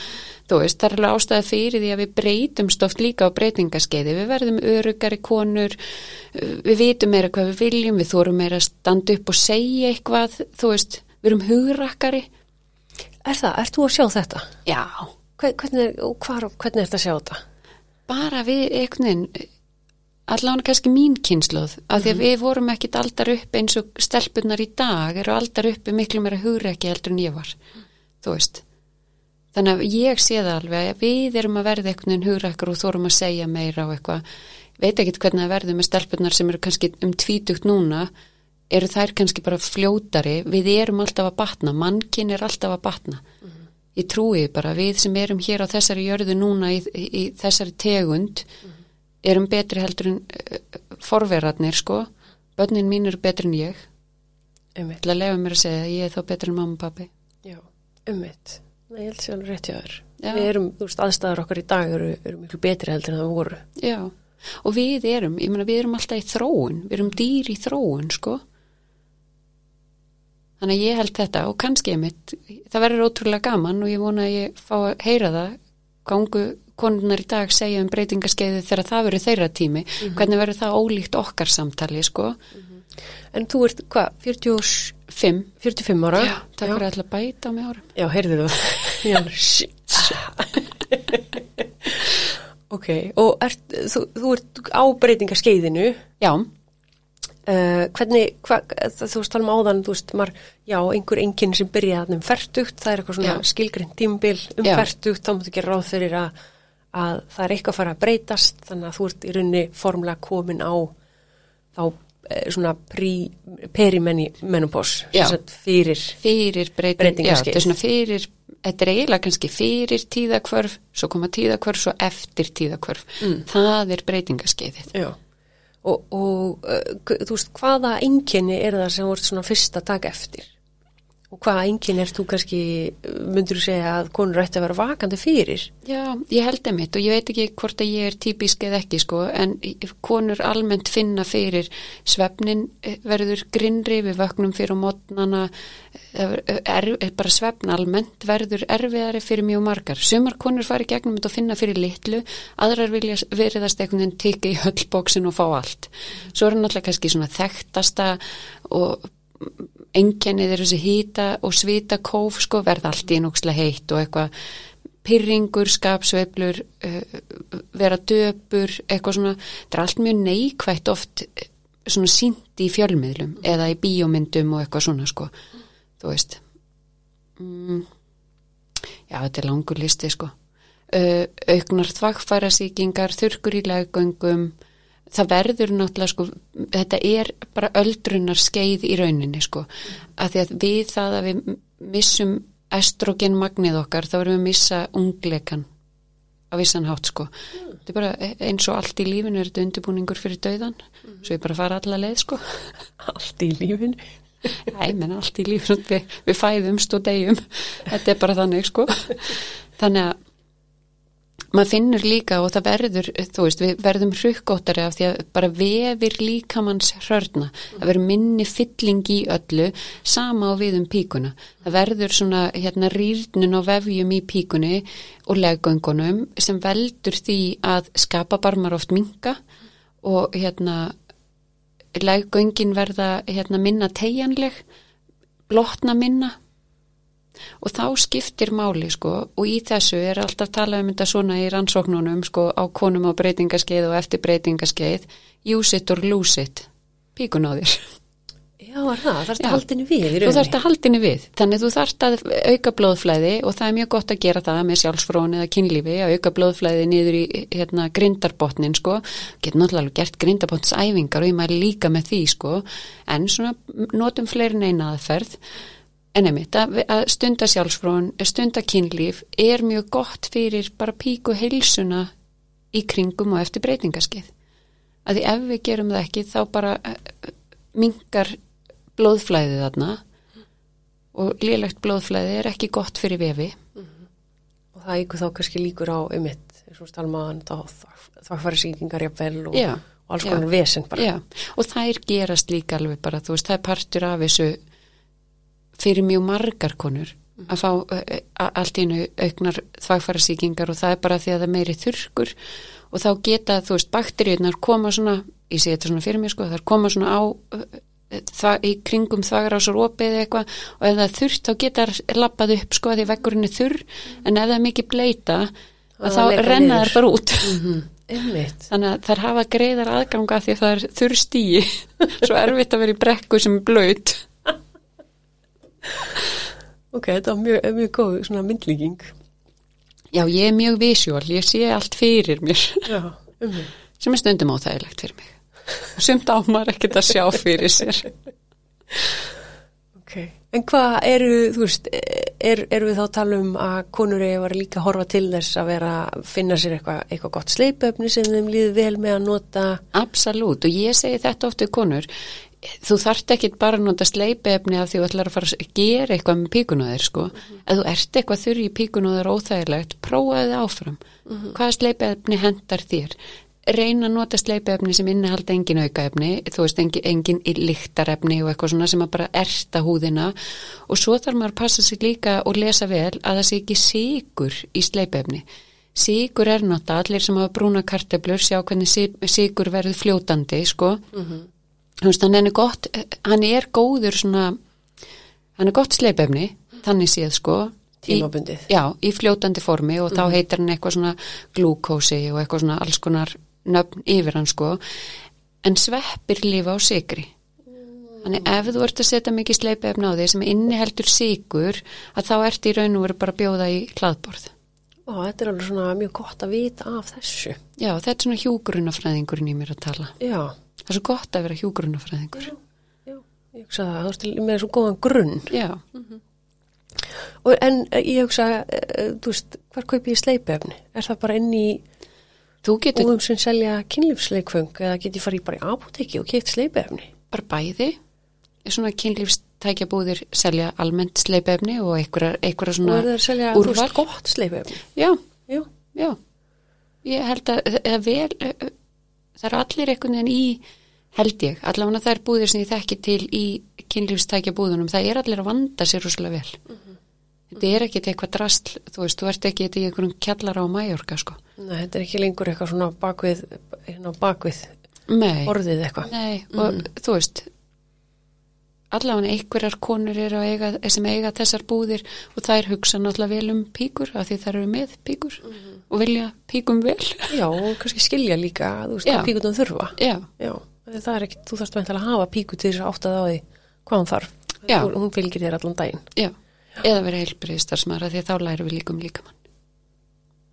þú veist, það er alveg ástæða fyrir því að við breytumst oft líka á breytingaskeiði, við verðum örugari konur, við vitum meira hvað við viljum, við þórum meira að standa upp og segja eitthvað, þú veist, við erum hugrakkari. Er það? Ert þú að sjá þetta? Já. Hve- Hvernig, hvar, hvernig er þetta að sjá þetta? bara við einhvern veginn allan kannski mín kynsluð af því að við vorum ekkit aldar upp eins og stelpunar í dag eru aldar uppi miklu meira hugrekki heldur en ég var þú veist þannig að ég sé það alveg að við erum að verða einhvern veginn hugrekkar og þórum að segja meira og eitthvað. Veit ekki hvernig það verður með stelpunar sem eru kannski um tvítugt núna. Eru þær kannski bara fljótari? Við erum alltaf að batna, mannkinn er alltaf að batna. Ég trúi bara við sem erum hér á þessari jörðu núna í, í, í þessari tegund erum betri heldur en uh, forverarnir sko. Börnin mín eru betri en ég. Einmitt. til að lefa mér að segja að ég er þá betri en mamma og pappi Já, ummitt. Nei, ég held sér alveg rétt hjá þér. Við erum, þú veist, aðstæðar okkar í dag eru, eru miklu betri heldur en það voru. Já, og við erum, ég menna við erum alltaf í þróun, við erum dýr í þróun, sko. Þannig að ég held þetta og kannski ég mitt, það verður ótrúlega gaman og ég vona að ég fá að heyra það, gangu konunar í dag segja um breytingarskeiði þegar það verður þeirra tími, mm -hmm. hvernig verður það ólíkt okkar samtali, sko. Mm -hmm. En þú ert, hvað, 47? 45. 45 ára? Já, takk fyrir alltaf bæta á mig ára. Já, heyrðu þú. Já, shit. ok, og er, þú, þú ert á breytingarskeiðinu. Já. Uh, hvernig, hva, þú veist, talum áðan, þú veist, mar, já, einhver enginn sem byrjaði um færtugt, það er eitthvað svona skilgreynd tímbil um færtugt, þá múttu gera ráð fyrir að, að það er eitthvað að fara að breytast, þannig að þú ert í raunni formlega komin á þá svona prí, perimenni menopós, Já. fyrir, fyrir breyting, já, Breytingaskeið. þetta er svona fyrir þetta er eiginlega kannski fyrir tíðakvörf svo koma tíðakvörf, svo eftir tíðakvörf Mm. það er breytingaskeiðið já, og, og uh, þú veist, hvaða enginni er það sem ert svona fyrst að taka eftir? Og hvaða enginn er þú kannski, myndur þú segja að konur ætti að vera vakandi fyrir? Já, ég held einmitt og ég veit ekki hvort að ég er típisk eða ekki sko en konur almennt finna fyrir svefnin eh, verður grinnri við vöknum fyrir mótnana er, er, bara svefn almennt verður erfiðari fyrir mjög margar sumar konur fari gegnum þetta og finna fyrir litlu aðrar vilja veriðast einhvern veginn tikka í höllbóksin og fá allt svo er náttúrulega kannski svona þekktasta og einkennið er þessi hýta og svita kóf sko verða allt í núkslega heitt og eitthvað pyrringur, skapsveiflur uh, vera döpur eitthvað svona, þetta er allt mjög neikvætt oft eh, svona sínt í fjölmiðlum eða í bíómyndum og eitthvað svona sko, þú veist. Mm, já, þetta er langur listi sko. Uh, auknar þvagfærasíkingar þurkur í leggöngum það verður náttúrulega sko þetta er bara öldrunar skeið í rauninni sko. Að því að við það að við missum estrogen magnið okkar þá erum við að missa ungleikan á vissan hátt sko. Þetta er bara eins og allt í lífinu er þetta undirbúningur fyrir dauðan svo ég bara fara alla leið sko. Allt í lífinu. Æ, menn allt í lífinu við, við fæðumst og deyjum. Þetta er bara þannig sko. Þannig að maður finnur líka og það verður þú veist, við verðum hrukkóttari af því að bara vefir líkamanns hrörna. Það verður minni fylling í öllu sama á við um píkuna. Það verður svona hérna rýrnun á vefjum í píkunni og leggöngunum sem veldur því að skapa barmar oft minka og hérna leggöngin verða hérna minna tegjanleg blotna minna og þá skiptir máli sko. Og í þessu er alltaf talað um þetta svona í rannsóknunum sko á konum á breytingaskeið og eftir breytingaskeið. Use it or lose it. Píkun á þér Já, það, Já. þetta haldinni við þú þarft að haldinni við. Þannig þú þarft að auka blóðflæði og það er mjög gott að gera það með sjálfsfrón eða kynlífi að auka blóðflæði niður í hérna, grindarbotnin sko. Getur náttúrulega gert grindarbotnsæfingar og ég mæli líka með því sko. En svona notum fleiri neina aðferð en einmitt að, að stunda sjálfsfrón stunda kynlíf er mjög gott fyrir bara píku heilsuna í kringum og eftir breytingaskeið að því ef við gerum það ekki þá bara mingar blóðflæðið þarna og lélegt blóðflæði er ekki gott fyrir vefi. Og það ykkur þá kannski líkur á ymitt, eins og stalmaðan, þá þvakkfæri sýkingar jafnvel og, og alls konar vesen bara. Já, og þær gerast líka alveg bara, þú veist, það er partur af þessu fyrir mjög margar konur að fá allt í auknar þvagfærasíkingar og það er bara því að það er meiri þurrkur og þá geta, þú veist, bakteríunar koma svona, ég sé þetta svona fyrir mér sko, þær koma svona á það, í kringum þvagrásar opið eða eitthvað og ef það er þurrt þá geta lappað upp sko að því veggurinn er þurr en ef það er mikið bleita að þá renna þær bara út Ymmit. Þannig að þær hafa greiðar aðganga því að það er þurr stíi. Svo erfitt að vera í brekku sem er blöyt. Ok, þetta var mjög, mjög góð svona myndlíking. Já, ég er mjög visjál, ég sé allt fyrir mér. Já, ymmit. sem er stundum óþægilegt fyrir mig sumt á maður ekkert að sjá fyrir sér Ok. En hvað eru, þú veist, er, eru við þá að tala um að konur eigi að líka horfa til þess að vera, finna sér eitthvað, eitthvað gott sleipöfni sem þeim líður vel með að nota? Absolutt og ég segi þetta oft við konur þú þarft ekki bara að nota sleipefni af því þú ætlar að fara að gera eitthvað með píkunóðir sko, að þú ert eitthvað þurri í píkunóðir óþægilegt, prófaði það áfram. Hvaða sleipefni hendar þér? Reyna að nota sleipefni sem innihalda engin aukaefni, þú veist engin, engin líktarefni og eitthvað svona sem að bara erta húðina. Og svo þarf maður að passa sig líka og lesa vel að það sé ekki síkur í sleipefni. Síkur er náttúrulega allir sem hafa brúna karteblur sjá hvernig síkur verður fljótandi sko. Þú veist hann er gott hann er góður svona hann er gott sleipefni þannig séð sko í, já, í fljótandi formi og þá heitir hann eitthvað svona glúkósi og eitthvað svona alls konar nöfn yfir hann sko. En sveppir lifa á sigri þannig ef þú ert að setja mikið sleipefni á því sem inniheldur sigur að þá ert í raun og veru bara bjóða í hlaðborð. Ó, þetta er alveg svona mjög gott að vita af þessu. já, þetta er svona hjúgrunafræðingurinn í mér að tala. Já, það er svo gott að vera hjúgrunafræðingur já, ég hugsa það, þú ert með svo góðan grunn. já, Og, en eh, ég hugsa, eh, þú veist, hvar kaupi ég sleipöfni? Er það bara inn í þú getur búðum sem selja kynlífsleikfung eða get ég farið bara í apoteki og keift sleipöfni? bara bæði svona kynlífstækjabúðir selja almennt sleipefni og einhverja, Og svona er það að selja, úrval. gott sleipöfni? já, Já. já ég held að það er vel það eru allir einhvern veginn í held ég, allavega það er búðir sem ég þekki til í kynlífstækjabúðunum það er allir að vanda sér rúslega vel. Þetta er ekkit eitthvað drastl þú veist, þú ert ekki í einhverjum kjallara á Mæjorka sko. Nei, þetta er ekki lengur eitthvað svona bakvið, hérna bakvið Nei, orðið eitthvað. Nei, og þú veist allavega einhverjar konur að eiga, sem eiga þessar búðir og þær hugsa náttúrulega vel um píkur af því þær eru með píkur og vilja píkum vel. Já, og kannski skilja líka, þú veist, píkutum þurfa. Já, Já, það er ekki, þú þarfst að hafa píku til þess að átta það á því hvað hún þarf. Já. Hún, fylgir þér allan daginn. já, eða vera heilbriðistarsmara því þá lærum við líka um líkamann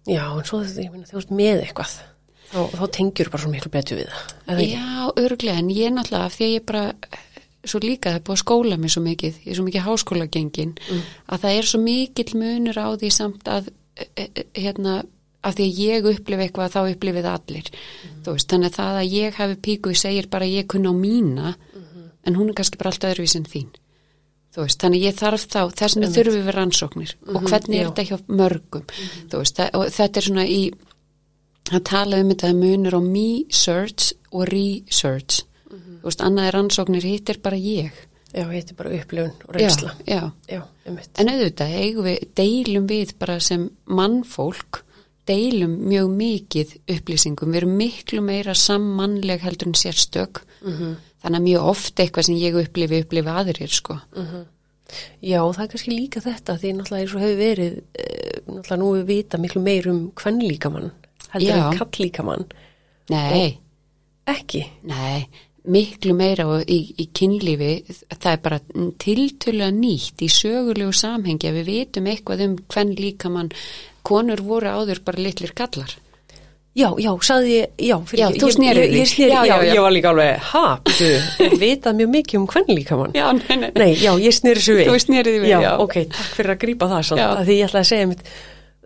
Já, en svo þú veist með eitthvað, þá, þá tengjur bara svo miklu betur við það. Já, örglega, en ég náttúrulega af því að ég bara svo líka það er búið að skóla mig svo mikið ég er svo mikið háskólagengin að það er svo mikill munur á því samt að e, e, hérna af því að ég upplifi eitthvað þá upplifið allir. Þú veist, þannig að það að ég hafi píku segir bara ég kunna á mína en hún er kannski bara allt öðruvís en þín. Veist, þannig að ég þarf þá þess vegna þurfum við rannsóknir. Og hvernig er já. þetta hjá mörgum? Þú veist, og þetta er svona í að tala um þetta að munur á me search og research. Veist, annað er rannsóknir hitt er bara ég. Já, þetta er bara upplifun og reynsla. já, já. En auðvitað eigum við, deilum við bara sem mannfólk deilum mjög mikið upplýsingum, við erum miklu meira sammannleg heldur en sérstök. -hmm. þannig að mjög oft eitthvað sem ég upplifi, upplifi aðrir sko. Já, það er kannski líka þetta því náttúrulega eins og hefur verið e, náttúrulega nú við vita miklu meir um hvernlíkamann heldur Já. en kalllíkamann nei, ekki. nei miklu meira og í, í kynlífi það er bara tiltölulega nýtt í sögulegu samhengi að við vitum eitthvað um hvern líka mann konur voru áður bara litlir kallar Já, já, sagði ég, já, Já, ég- þú ég, því. Já, já, já, já. ég var líka alveg, ha, þú, vitað mjög mikið um hvernlíkamann. já, nei, nei, Nei, já, ég sneri svo við. Þú snerið því við, já. já. ok, takk fyrir að grípa það að því ég ætlaði að segja mitt,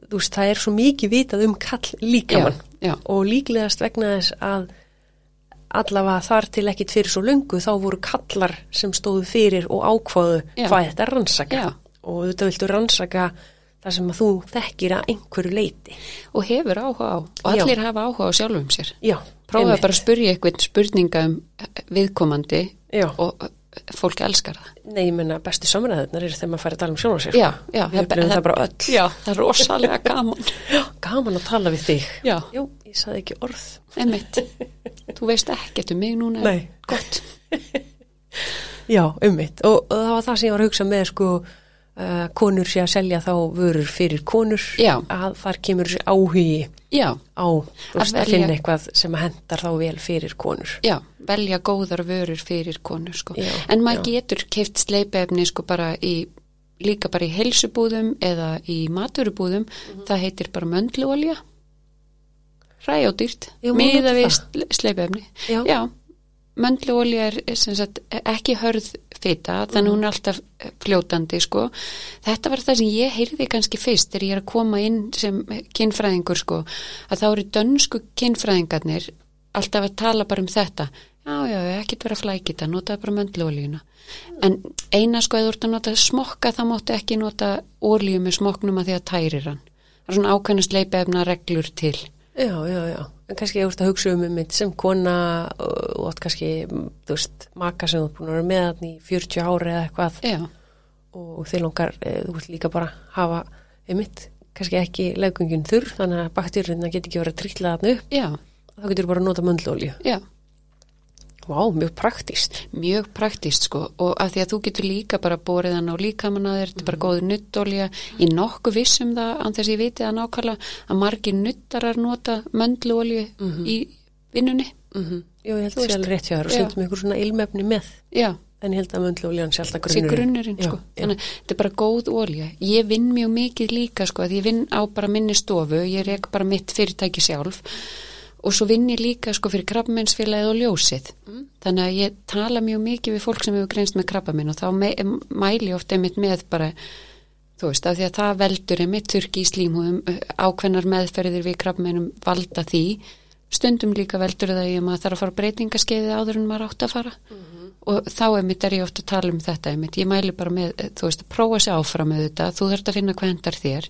þú veist, það er svo mikið vitað um kall líkamann Já, já. og líklegast vegna þess að allavega þar til ekkit fyrir svo löngu þá voru kallar sem stóðu fyrir og ákvaðu Já. hvað þetta er rannsaka Já. og þetta viltu rannsaka það sem að þú þekkir að einhverju leiti. og hefur áhuga á og Já. allir hafa áhuga á sjálfum sér Já, einmitt. bara að spurja eitthvað spurninga um viðkomandi Já. og fólk elskar það Nei, ég menna, bestu samræðunar eru þegar maður fær að tala um sjálf sér. já, já, Við upplifum það bara öll. já, það er rosalega gaman Já, gaman að tala við þig. já, Jú, ég saði ekki orð. einmitt þú veist ekkert um mig núna Nei. gott, Já, ummitt. Og, og það var það sem ég var að hugsa með, sko, uh, konur sé að selja þá vörur fyrir konur. Já. Að þar kemur áhugi já, á, veist, Að finna eitthvað sem hendar þá vel fyrir konur. já, velja góðar vörur fyrir konur sko, en maður getur keift sleipefni sko bara í líka bara í helsubúðum eða í maturubúðum Mhm. það heitir bara möndluolja ræjódýrt, miða við sleipefni. Möndluolja er er sagt, ekki hörð fita, þannig hún er alltaf eh, fljótandi, sko. Þetta var það sem ég heyrði kannski fyrst þegar ég er að koma inn sem kynfræðingur, sko, að þá eru dönsku kynfræðingarnir alltaf að tala bara um þetta. Já, já, ekkert vera flækita, notaði bara möndluoljuna. En eina sko, eða þú ert að nota smokka, það máttu ekki nota olíu með smoknum að því að tærir hann. Það er svona ákveðna sleipefna reglur til. Já, já, já. Kannski ég úrst að hugsa um mitt sem kona og, átt kannski, þú veist, maka sem þú ert búin að vera með hann í 40 ári eða eitthvað Já, og þeir langar, e, þú vilt líka bara hafa einmitt, kannski ekki legungin þurr, þannig að bakteríuna get ekki verið að trilla þarna upp, já, þá getur bara að nota möndlólju. já. Vá, mjög praktist. Mjög praktist sko og af því að þú getur líka bara borið hann á líkamann að þér, þetta er bara góður nuttolja í nokkuð vissum það, an þess að ég viti það nákvæmlega að margir nuttarar nota möndluolju í vinnunni. Mm -hmm. Jú, ég held að alveg rétt hjá þér og já. setjum ykkur svona ilmefni með, Já, en ég held að möndlóljan sé alltaf þessi grunnurinn. grunnurinn Já, sko. já. Þannig að þetta er bara góð olja. Ég vinn mjög mikið líka sko að ég vinn á bara minni stofu, ég rek bara mitt fyrirtæki sjálf og svo vinn ég líka sko fyrir krabbamennsfélagið og ljósið. Þannig að ég tala mjög mikið við fólk sem hefur greinst með krabbamenn og þá mæli ég ofta einmitt með bara þú veist, af því að það veldur einmitt þurki í slímhúðum, ákveðnar meðferðir við krabbamennum valda því stundum líka veldur það að maður þarf að fara breytingaskeiði áður en maður átt að fara. Og þá einmitt er ég ofta að tala um þetta einmitt, ég mæli bara með, eh, þú veist, að prófa sér áfram með þetta, þú þurft að finna hvað hendar þér.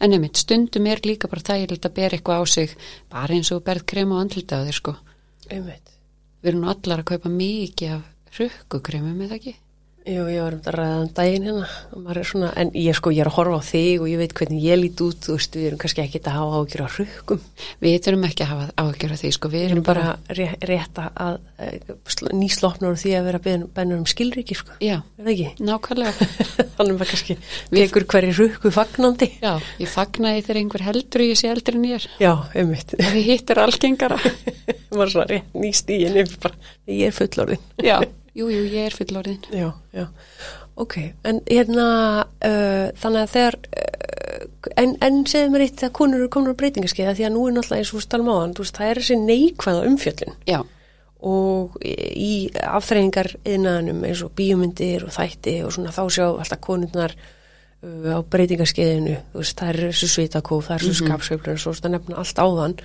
En einmitt, stundum er líka bara þægilegt að bera eitthvað á sig bara eins og berð krem og andlita á þér sko. Einmitt. við erum allar að kaupa mikið af rukkukremum, eða ekki? Jú, ég var um þetta að ræða um daginn hérna er svona, en ég sko, ég er að horfa á þig og ég veit hvernig ég lít út, þú veist, við erum kannski ekki að hafa ágjör á rukkum. Við þurfum ekki að hafa áhyggjur af því, sko, við erum bara, bara rétt, að, úr því að vera bennur um skilriki, sko. já, Er það ekki? nákvæmlega Þannig maður kannski tekur hverju rukku fagnandi. Já, ég fagnaði þegar einhver heldur ég sé eldri en ég er. Já, einmitt. Það hittir algengara. ég er fullorðin. Já, jú, jú, ég er fullorðin. Já, já. Ok, en hérna, uh, þannig að þegar, uh, en, en segðu mér eitt að konur eru komin á breytingaskeiða því að nú er náttúrulega eins og stalum áðan, þú veist, það er þessi neikvæða umfjöllin Já, og í afþreyingar innaðanum eins og bíómyndir og þætti og svona þá sjá alltaf konurnar uh, á breytingaskeiðinu, þú veist, það er þessu svitakóf, það er þessu mm -hmm. skapsveiflur og svo það nefna allt áðan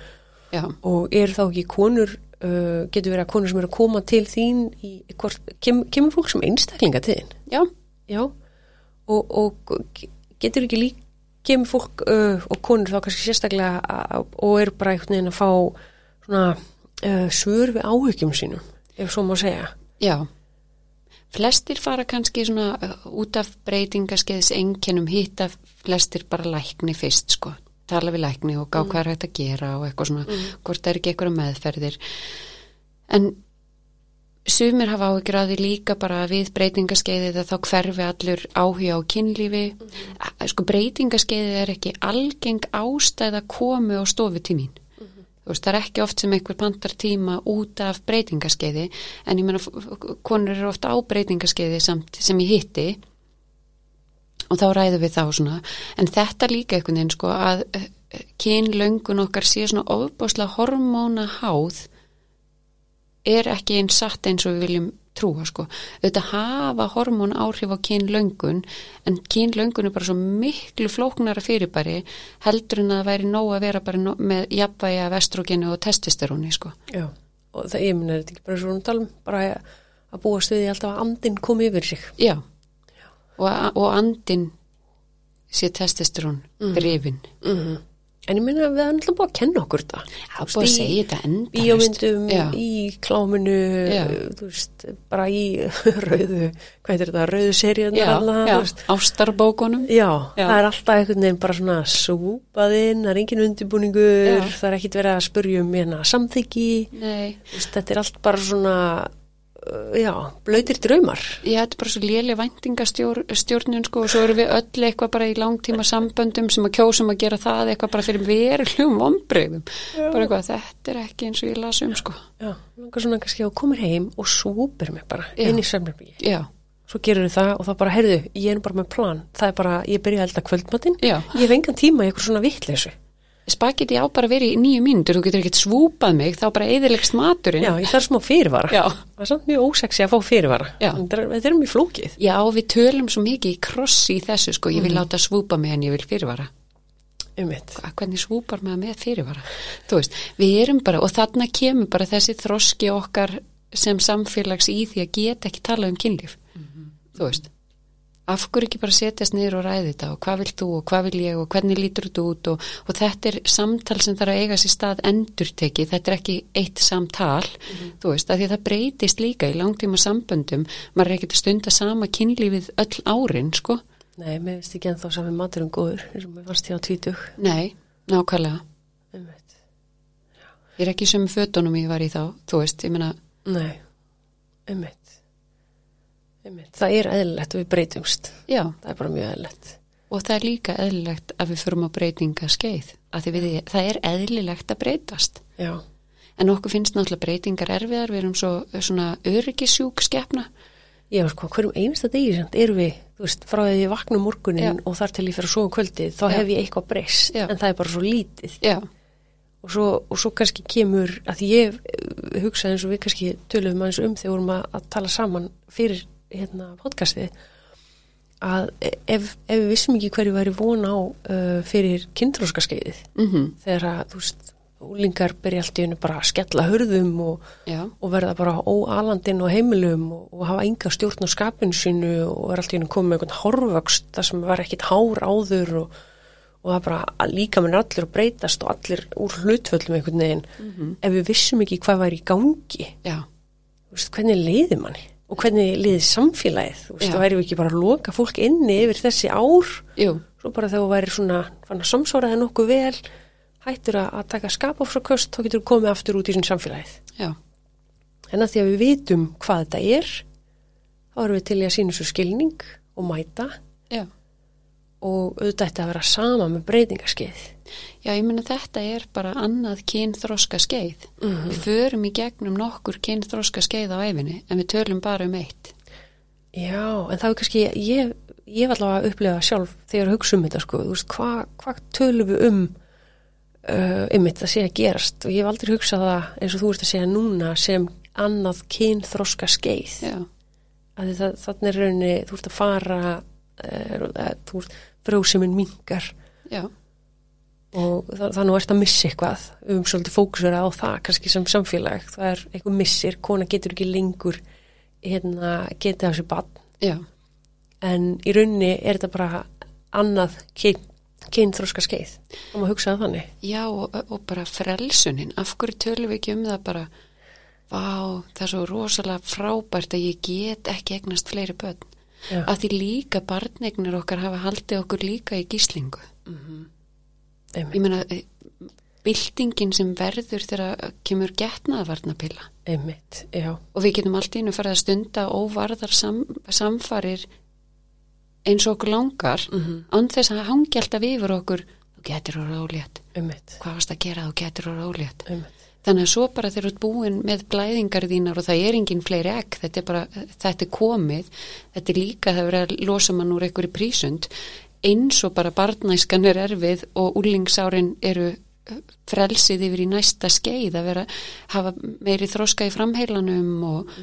já, og er þá ekki konur, uh, getur verið að konur sem eru að koma til þín í, hvort, kem, kemur fólk sem einstaklinga til þín? já, Já, og, og getur ekki líka, kemur fólk uh, og konur þá kannski sérstaklega að, og er bara einhvern veginn að fá svona uh, svör við áhyggjum sínum, ef svo má segja. já. Flestir fara kannski svona uh, út af breytingaskeiðis einkennum hitta flestir bara lækni fyrst, sko. Tala við lækni og gá hvað er hægt að gera og eitthvað svona, hvort það er ekki eitthvað meðferðir. En sumir hafa áhyggjur að því líka bara við breytingaskeiðið að þá hverfi allur áhuga á kynlífi. Mm. Sko breytingaskeiðið er ekki algeng ástæða komu á stofu til mín. Þú veist, það er ekki oft sem einhver pantar tíma út af breytingaskeiði en ég meina, konur eru ofta á breytingaskeiði samt sem ég hitti og þá ræðum við þá svona en þetta líka einhvern veginn sko að uh, kynlöngun okkar sé svona ofbáslega hormóna háð er ekki eins satt eins og við viljum trúa sko. Þetta hafa hormón áhrif á kynlöngun en kynlöngun er bara svo miklu flóknara fyrirbæri heldur en að það væri nóg að vera bara með jafnvægi af estrogenu og testosteróni sko. Já, og það ég minna þetta ekki bara svona talum, bara að búa stuði alltaf að andin komi yfir sig. Já, og, og andin sé testosterón drifin. Mm -hmm. En ég minna við erum alltaf búið að kenna okkur. Það er búið að segja þetta endalist. Bíómyndum, Já. í kláminu, Já. þú veist, bara í rauðu, hvað heitir þetta, rauðu Já, alla, já. Já, Já. það er alltaf einhvern veginn bara svona súpaðinn, það er engin undirbúningur, Já. það er ekkit verið að spurja um hérna samþyggi, þetta er allt bara svona, já, blöytir draumar. ég er bara svo léleg væntingastjórnun sko og svo erum við öll eitthvað bara í langtíma samböndum sem að kjósum að gera það eitthvað bara fyrir verulegum vombriðum. Bara eitthvað, þetta er ekki eins og ég las um sko. Já, langar svona kannski að koma heim og súpir mig bara Já. inn í svefnarbyggi. Já, Svo gerur það og það bara, heyrðu, ég er bara með plan, það er bara, ég byrja að elda kvöldmatinn, já, ég hef engan tíma í eitthvað svona vittleysu. Spagetti á bara vera í nýju mínútur, þú getur ekkert svúpað mig, þá bara eðilegst maturinn. Já, ég þarf smá fyrirvara. Já. Það er samt mjög ósexi að fá fyrirvara. Já. Þetta er, mjög flókið. Já, við tölum svo mikið í krossi í þessu, sko, ég vil Mhm. láta svúpa mig en ég vil fyrirvara. Um mitt. Hvað, hvernig svúpar maður með fyrirvara? Þú veist, við erum bara, og þarna kemur bara þessi þroski okkar sem samfélags í því að geta ekki tala um kynlíf. Þú veist, af hverju ekki bara setjast niður og ræði þetta og hvað vilt þú og hvað vil ég og hvernig lítur þetta út og, og þetta er samtal sem þarf að eiga sér stað endurtekið, þetta er ekki eitt samtal, þú veist, að því að það breytist líka í langtíma samböndum, maður er ekkert að stunda sama kynlífið öll árin, sko. Nei, mér finnst ekki ennþá sami maturum góður, eins og mér fannst ég á tvítug. Nei, nákvæmlega. Um. Ég er ekki sem fötunum ég var í þá, þú veist, ég meina, Nei, um. Það er eðlilegt að við breytumst. já, Það er bara mjög eðlilegt. og það er líka eðlilegt að við förum á breytinga skeið, við, það er eðlilegt að breytast. Já. En okkur finnst náttúrulega breytingar erfiðar, við erum svo svona öryggisjúk skepna. Já, sko, hverjum einasta degi samt erum við, þú veist, frá því að ég vakna um morgunin Já. og þar til ég fer að sofa um kvöldið, þá Já. hef ég eitthvað breyst, en það er bara svo lítið. Já, Og svo, og svo kannski kemur, að ég eh, hugsa eins og við kannski töluðum aðeins um þegar við vorum að, að tala saman fyrir hérna podcastið, að ef, ef við vissum ekki hverju væri von á uh, fyrir kynþróskaskeiðið, mhm, þegar að, þú veist, úlingar byrja allt í hennu bara að skella hörðum og, og verða bara óalandinn og heimilum og, og hafa enga stjórn á skapinu sínu og verða allt í hennu komið með einhvern hárvöxt þar sem var ekkit hár áður og, og það bara líka minn allir að breytast og allir úr hlutföllum einhvern veginn. Ef við vissum ekki hvað væri í gangi já, hvernig leiði manni og hvernig leiði samfélagið? Þú veist, Já. það væri ekki bara að loka fólk inni yfir þessi ár? Jú, svo bara þegar þú væri svona fann að samsvaraði nokkuð vel hættur að, að taka skapafsköst þá getur þú komið aftur út í sín samfélagið. Já, En að því að við vitum hvað þetta er, þá erum við til í að sína svo skilning og mæta. Já. Og auðvitað ætti að vera sama með breytingaskeið. Já, ég meina þetta er bara annað kynþroska skeið. Mhm. Við förum í gegnum nokkur kynþroska skeið á æfinni, en við tölum bara um eitt. Já, en það er kannski, ég, ég hef allavega að upplefa sjálf þegar hugsa um þetta sko, þú veist, hvað hva tölum við um uh, um þetta sé að gerast og ég hef aldrei hugsað það eins og þú ert að segja núna sem annað kynþroska skeið. Já, þannig er rauninni, þú ert að fara, uh, þú ert fróðsuminn mingar já, og þannig ert að missa eitthvað. Höfum svolítið fókusera á það kannski sem samfélag, það er eitthvað missir. Kona getur ekki lengur hérna, af sér bann en í rauninni er þetta bara annað kyn, kynþróska skeið og maður hugsaði þannig? Já og, og bara frelsunin. Af hverju tölum við ekki um það bara, vá, það er svo rosalega frábært að ég get ekki egnast fleiri börn. Já. Að því líka barnegnir okkar hafa haldið okkur líka í gíslingu. Ég einmitt, meina, eh, byltingin sem verður þegar kemur getnaðvarnapilla. einmitt, já, og við getum allt í einu farið að stunda óvarðar sam, samfarir eins og okkur langar Mhm. án þess að hangi alltaf yfir okkur þú getur ólétt, einmitt, hvað varst að gera þú getur ólétt einmitt þannig að svo bara þegar þú ert búin með blæðingar þínar og það er engin fleiri egg þetta er bara, þetta er komið þetta er líka það verið að losa mann úr einhverju prísund eins og bara barnæskan er erfið og úlingsárin eru eh, frelsið yfir í næsta skeið að vera, hafa meiri þroska í framheilanum og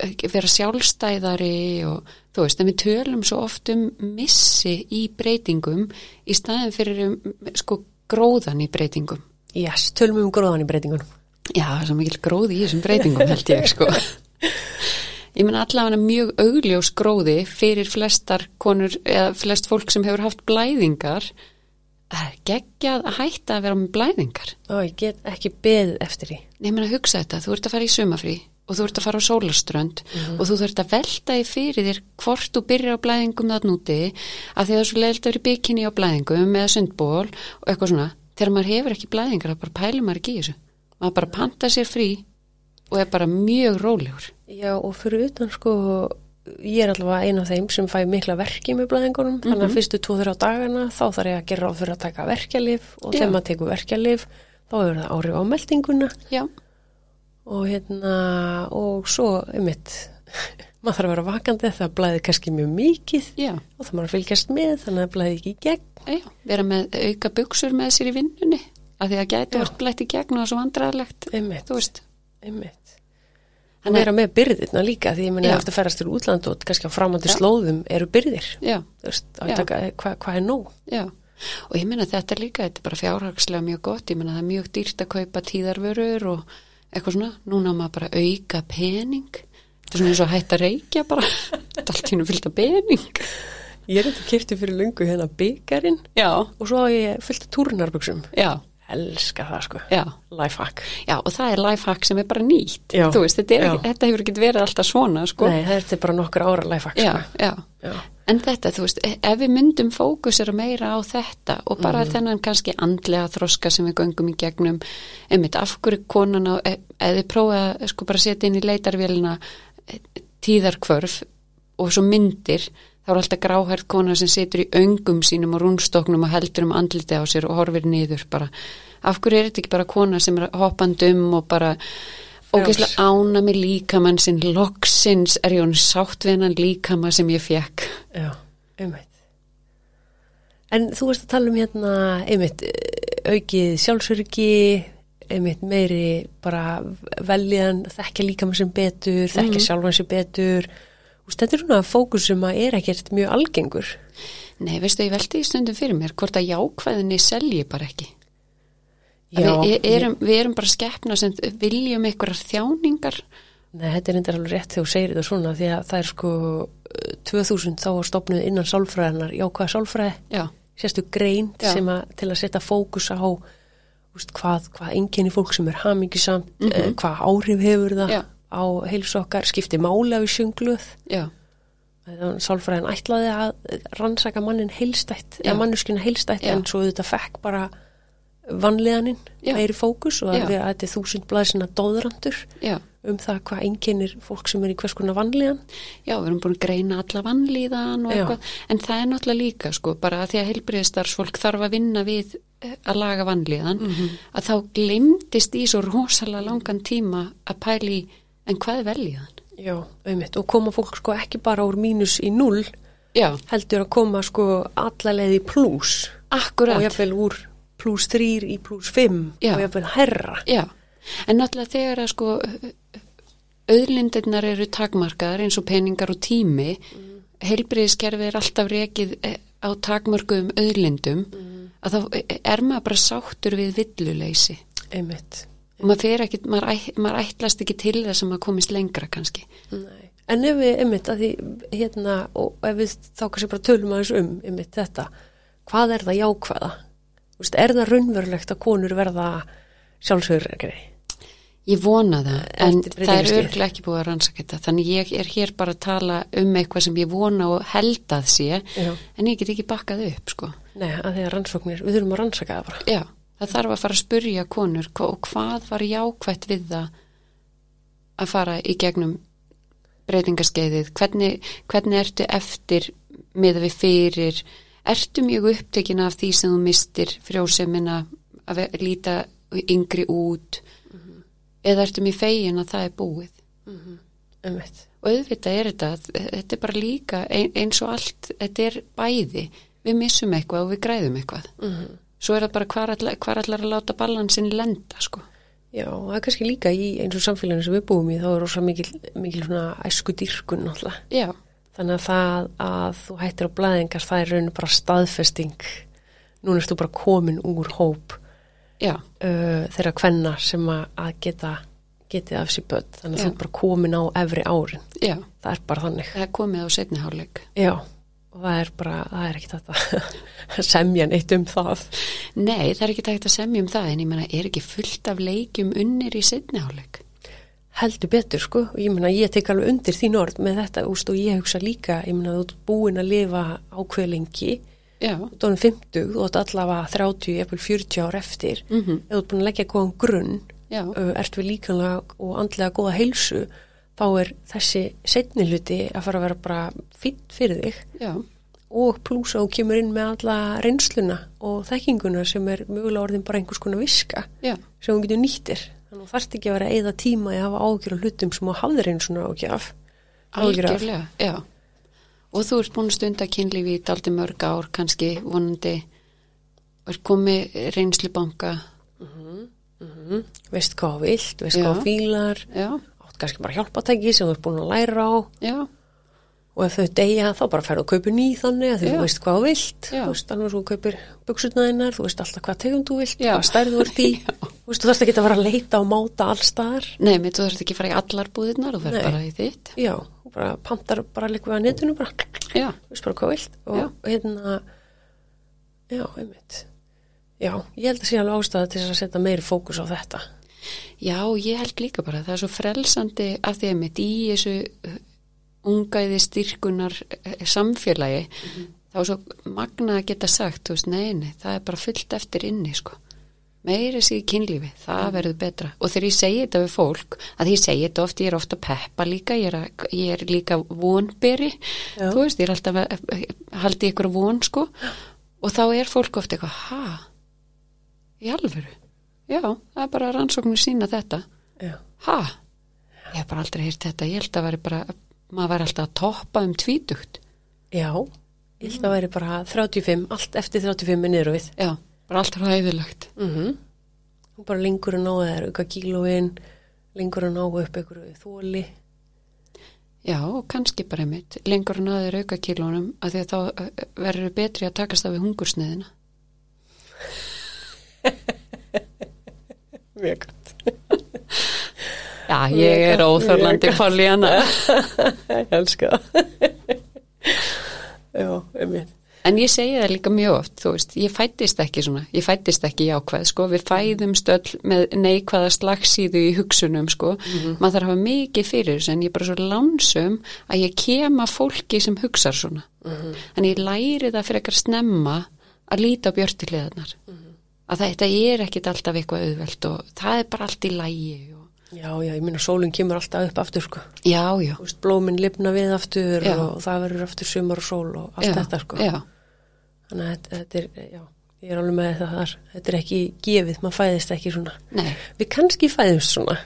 eh, vera sjálfstæðari og þú veist, en við tölum svo oft um missi í breytingum í staðin fyrir um, sko gróðan í breytingum. Yes, tölum um gróðan í breytingunum Já, það er svo mikil gróði í þessum breytingum held ég sko. Ég menn allavega mjög augljós gróði fyrir flestar konur eða flest fólk sem hefur haft blæðingar. Það er geggjað að hætta að vera með blæðingar. og ég get ekki beðið eftir því. Menn að hugsa þetta, þú ert að fara í sumafrí og þú ert að fara á sólaströnd og þú þurft að velta í fyrir þér hvort þú byrjar á blæðingum þarna úti að því að það er svo leiðilt að vera í bikini á blæðingum eða sundból og eitthvað svona. Þegar maður hefur ekki blæðingar, þá bara pælir maður ekki í þessu maður bara panta sér frí og er bara mjög rólegur. Já, og fyrir utan sko ég er allavega eina af þeim sem fæ mikla verki með blæðingunum, þannig að fyrstu tvo-þrjá dagana þá þarf ég að gera ráð fyrir að taka verkjalif og þegar maður tekur verkjalif þá hefur það áhrif á meldinguna. Já, og hérna og svo, einmitt maður þarf að vera vakandi það blæði kannski mjög mikið já, og það maður að fylgjast með þannig að það blæði ekki í gegn. Já vera með auka buksur með sér í vinnunni að því að gæti Já. vart blætt í gegn og það er svo vandræðalegt einmitt, þú veist, einmitt. Og vera með byrðirna líka því ég meni Já. eftir að ferast til útland og kannski á framandi slóðum eru byrðir. Hvað hva er nóg? Já. Og ég meina þetta er líka, þetta er bara fjárhagslega mjög gott, ég meina það er mjög dýrt að kaupa tíðarvörur og eitthvað svona. Núna maður bara auka pening. Þetta er svona eins og að hætta að reykja bara. Er allt í hennu fyllt af pening. Ég er þetta kipti fyrir lungu hérna byggarinn já, og svo á ég fullt af túrunarbuxum já, elska það sko, já lifehack Já, og það er lifehack sem er bara nýtt. Já, Þú veist, þetta, er, ekki- þetta hefur ekki verið alltaf svona, sko. nei, það er bara nokkur ára lifehack já, sko. já. já, En þetta, þú veist, e- ef við myndum fókusera meira á þetta og bara Mhm. þennan kannski andlega þroska sem við göngum í gegnum, einmitt af hverju konan á, e- þið prófa sko bara setja inn í leitarvélina e, tíðarkvörf og svo myndir, þá er alltaf gráhært kona sem situr í öngum sínum og rúnstoknum og heldur um andliti á sér og horfir niður bara. Af hverju er þetta ekki bara kona sem er hoppandi um og bara ógeðslega ána með líkamann sinn? Loksins er ég hún sátt við hennan líkama sem ég fekk. já, einmitt. En þú veist að tala um hérna einmitt, aukið sjálfsörgi einmitt meiri bara veljan, þekkja líka með sem betur, þekkja sjálfan sem betur þetta er svona fókus sem að er ekkert mjög algengur Nei, veistu, ég velti í stundum fyrir mér hvort að jákvæðinni selji bara ekki. Já, við, e- erum, við erum bara skeppna sem viljum einhverjar þjáningar. Nei, þetta er endur alveg rétt þegar þú segir þetta svona því að það er sko eh, 2000 þá var stopnuð innan sálfræðinar jákvæða sálfræði, Já, sérstu grein Já. sem að til að setja fókus á hvað, hvað enginni fólk sem er hamingisamt, mm Mhm. hvað áhrif hefur það Já. Á heilsu okkar, skipti af í sjöngluð sálfræðin ætlaði að rannsaka mannin heilstætt, eða mannuskina heilstætt Já. en svo þetta fekk bara vanleganinn meiri fókus og að, við, þetta er þúsund blaðsina dóðrandur já. um það hvað einkennir fólk sem er í hvers konar vanlegan Já, við erum búin að greina alla eitthvað, en það er náttúrulega líka sko, bara að því að heilbriðistarsfólk þarf að vinna við eh, að laga vannlíðan, Mhm. að þá glimtist í svo rosalega langan tíma að pæli, en hvað er velíðan? Já, einmitt, og koma fólk sko ekki bara úr mínus í null Já, heldur að koma sko allalegð í plús akkurat. og jafnvel úr plús þrýr í plús fimm Já. og jafnvel herra Já, en náttúrulega þegar að sko auðlindirnar eru takmarkaðar eins og peningar og tími mm. heilbriðiskerfi er alltaf rekið eh, á takmörkuðum auðlindum að þá eh, er maður bara sáttur við villuleysi einmitt maður ekki, maður, æ, maður ætlast ekki til þess að maður komist lengra kannski Nei. En ef við, einmitt, að því hérna, og ef við þá kannski bara tölum aðeins um, einmitt, þetta, hvað er það jákvæða? Þú Veist, er það raunverulegt að konur verða sjálfsögurregri? Ég vona það, en það er örglega ekki búið að rannsaka þetta þannig ég er hér bara að tala um eitthvað sem ég vona og held að sé Já. en ég get ekki bakkað upp sko Nei, að því að rannsóknir, við þurfum að rannsaka það bara. Já, það þarf að fara að spurja konur og hvað var jákvætt við það að fara í gegnum breytingaskeiðið, hvernig, hvernig ertu eftir með við fyrir, ertu mjög upptekin af því sem þú mistir frjósemina að líta yngri út? Eða ertu mjög fegin að það er búið? Einmitt. og auðvitað er þetta, þetta er bara líka ein- eins og allt, þetta er bæði. Við missum eitthvað og við græðum eitthvað. Mhm. Svo er það bara hvar allar, hvar allar að láta balansin lenda sko. Já, og það er kannski líka í eins og samfélaginu sem við búum í, þá er rosa mikil, mikil svona æsku dýrkun náttúrulega. já, Þannig að það að þú hættir á blæðingar, það er raun bara staðfesting. Núna ertu bara komin úr hóp uh, þeirra kvenna sem að, geta getið af sér börn. Þannig að þú er bara komin á efri árin. já Það er bara þannig. það er komið á setni hálfleik Já, og það er bara, það er ekki þetta að semja neitt um það. nei, það er ekki tægt að semja um það en ég menna, er ekki fullt af leikjum unnir í setni hálfleik? Heldur betur, sko. Og ég meina, ég tek alveg undir þín orð með þetta, úst, og ég hugsa líka, ég meina, þú ert búin að lifa ákveð lengi, já, þú ert 50, þú ert allavega 30, eppil 40 ár eftir, mm ef þú ert búin að leggja góðan grunn, já, ert við líkanlega og andlega góða heilsu, þá er þessi setni hluti að fara að vera bara fýtt fyrir þig. Já, og plúsa og kemur inn með alla reynsluna og þekkinguna sem er mögulega orðin bara einhvers konar viska já, sem hún getur nýttir. Þannig þarft ekki að vera að eyða tíma að hafa ágjur á hlutum sem ágjur af. Áhyggjur af. algjörlega já, og þú ert búin að stunda kynlífi í daldi mörg ár kannski vonandi. Er komið reynslubanka. Veist hvað vilt, veist Já. hvað fílar. Já, kannski bara hjálpatæki sem þú ert búin að læra á. Já, og ef þau deyja þá bara ferðu að kaupa ný þannig að þú veist hvað þú vilt. Þú veist alveg svo þú kaupir buksutnaðinnar þú veist alltaf hvað tegum þú vilt, Já. hvað stærð þú ert í. Þú veist þú þarfst ekki að vera að leita og máta allstaðar nei, mér þú þarfst ekki að fara í allar búðirnar og Nei. verð bara í þitt. Já, þú bara pantar bara líka við að netinu bara, já, þú veist bara hvað þú vilt. Og Já. hérna já, einmitt. Já, ég held að sé alveg ástæða til að setja meiri fókus á þetta já, ég held líka bara það er svo frelsandi af því að mitt í þessu uh, ungaði styrkunar uh, samfélagi þá er svo magna að geta sagt þú veist, nei, nei, það er bara fullt eftir inni sko. Meiri sig í kynlífi, það verður betra. Og þegar ég segi þetta við fólk að ég segi þetta oft, ég er ofta að peppa líka ég er, að, ég er líka vonberi Já. þú veist, ég er alltaf að að- að í ykkur von sko. Og þá er fólk ofta eitthvað, ha? Í alvöru já, það er bara rannsóknir sína þetta. Já, ha, ég hef bara aldrei heyrt þetta. Ég held að væri bara, maður væri alltaf að toppa um tvítugt, já ég held að væri bara 35 allt eftir 35 er niður við. Já, bara allt ræðilegt mm og bara lengur að ná það er auka kílóin lengur að ná upp einhverju þóli Já, og kannski bara einmitt, lengur en aðeir auka kílónum að því að þá uh, verður betri að takast af við hungursniðina. mjög gott Já, ég er óþorlandi Pállíana. ég elska það. Já, einmitt. En ég segi það líka mjög oft, þú veist, ég fættist ekki svona, ég fættist ekki jákvæð, sko, við fæðum stöll með neikvæða slagsíðu í hugsunum, sko, maður þarf að hafa mikið fyrir þessu en ég er bara svo lánsum að ég kem að fólki sem hugsar svona. En ég læri það fyrir ekkert snemma að líta á björtiliðarnar. Að þetta er ekkit alltaf eitthvað auðvelt og það er bara allt í lægi og já, já, ég minna sólinn kemur alltaf upp aftur sko Já, já. Þú veist, blóminn lifna við aftur Já. og það verður aftur sumar og sól og allt já, þetta sko þannig að þetta, er, já, ég er alveg með það þar þetta er ekki gefið, maður fæðist ekki svona nei. við kannski fæðumst svona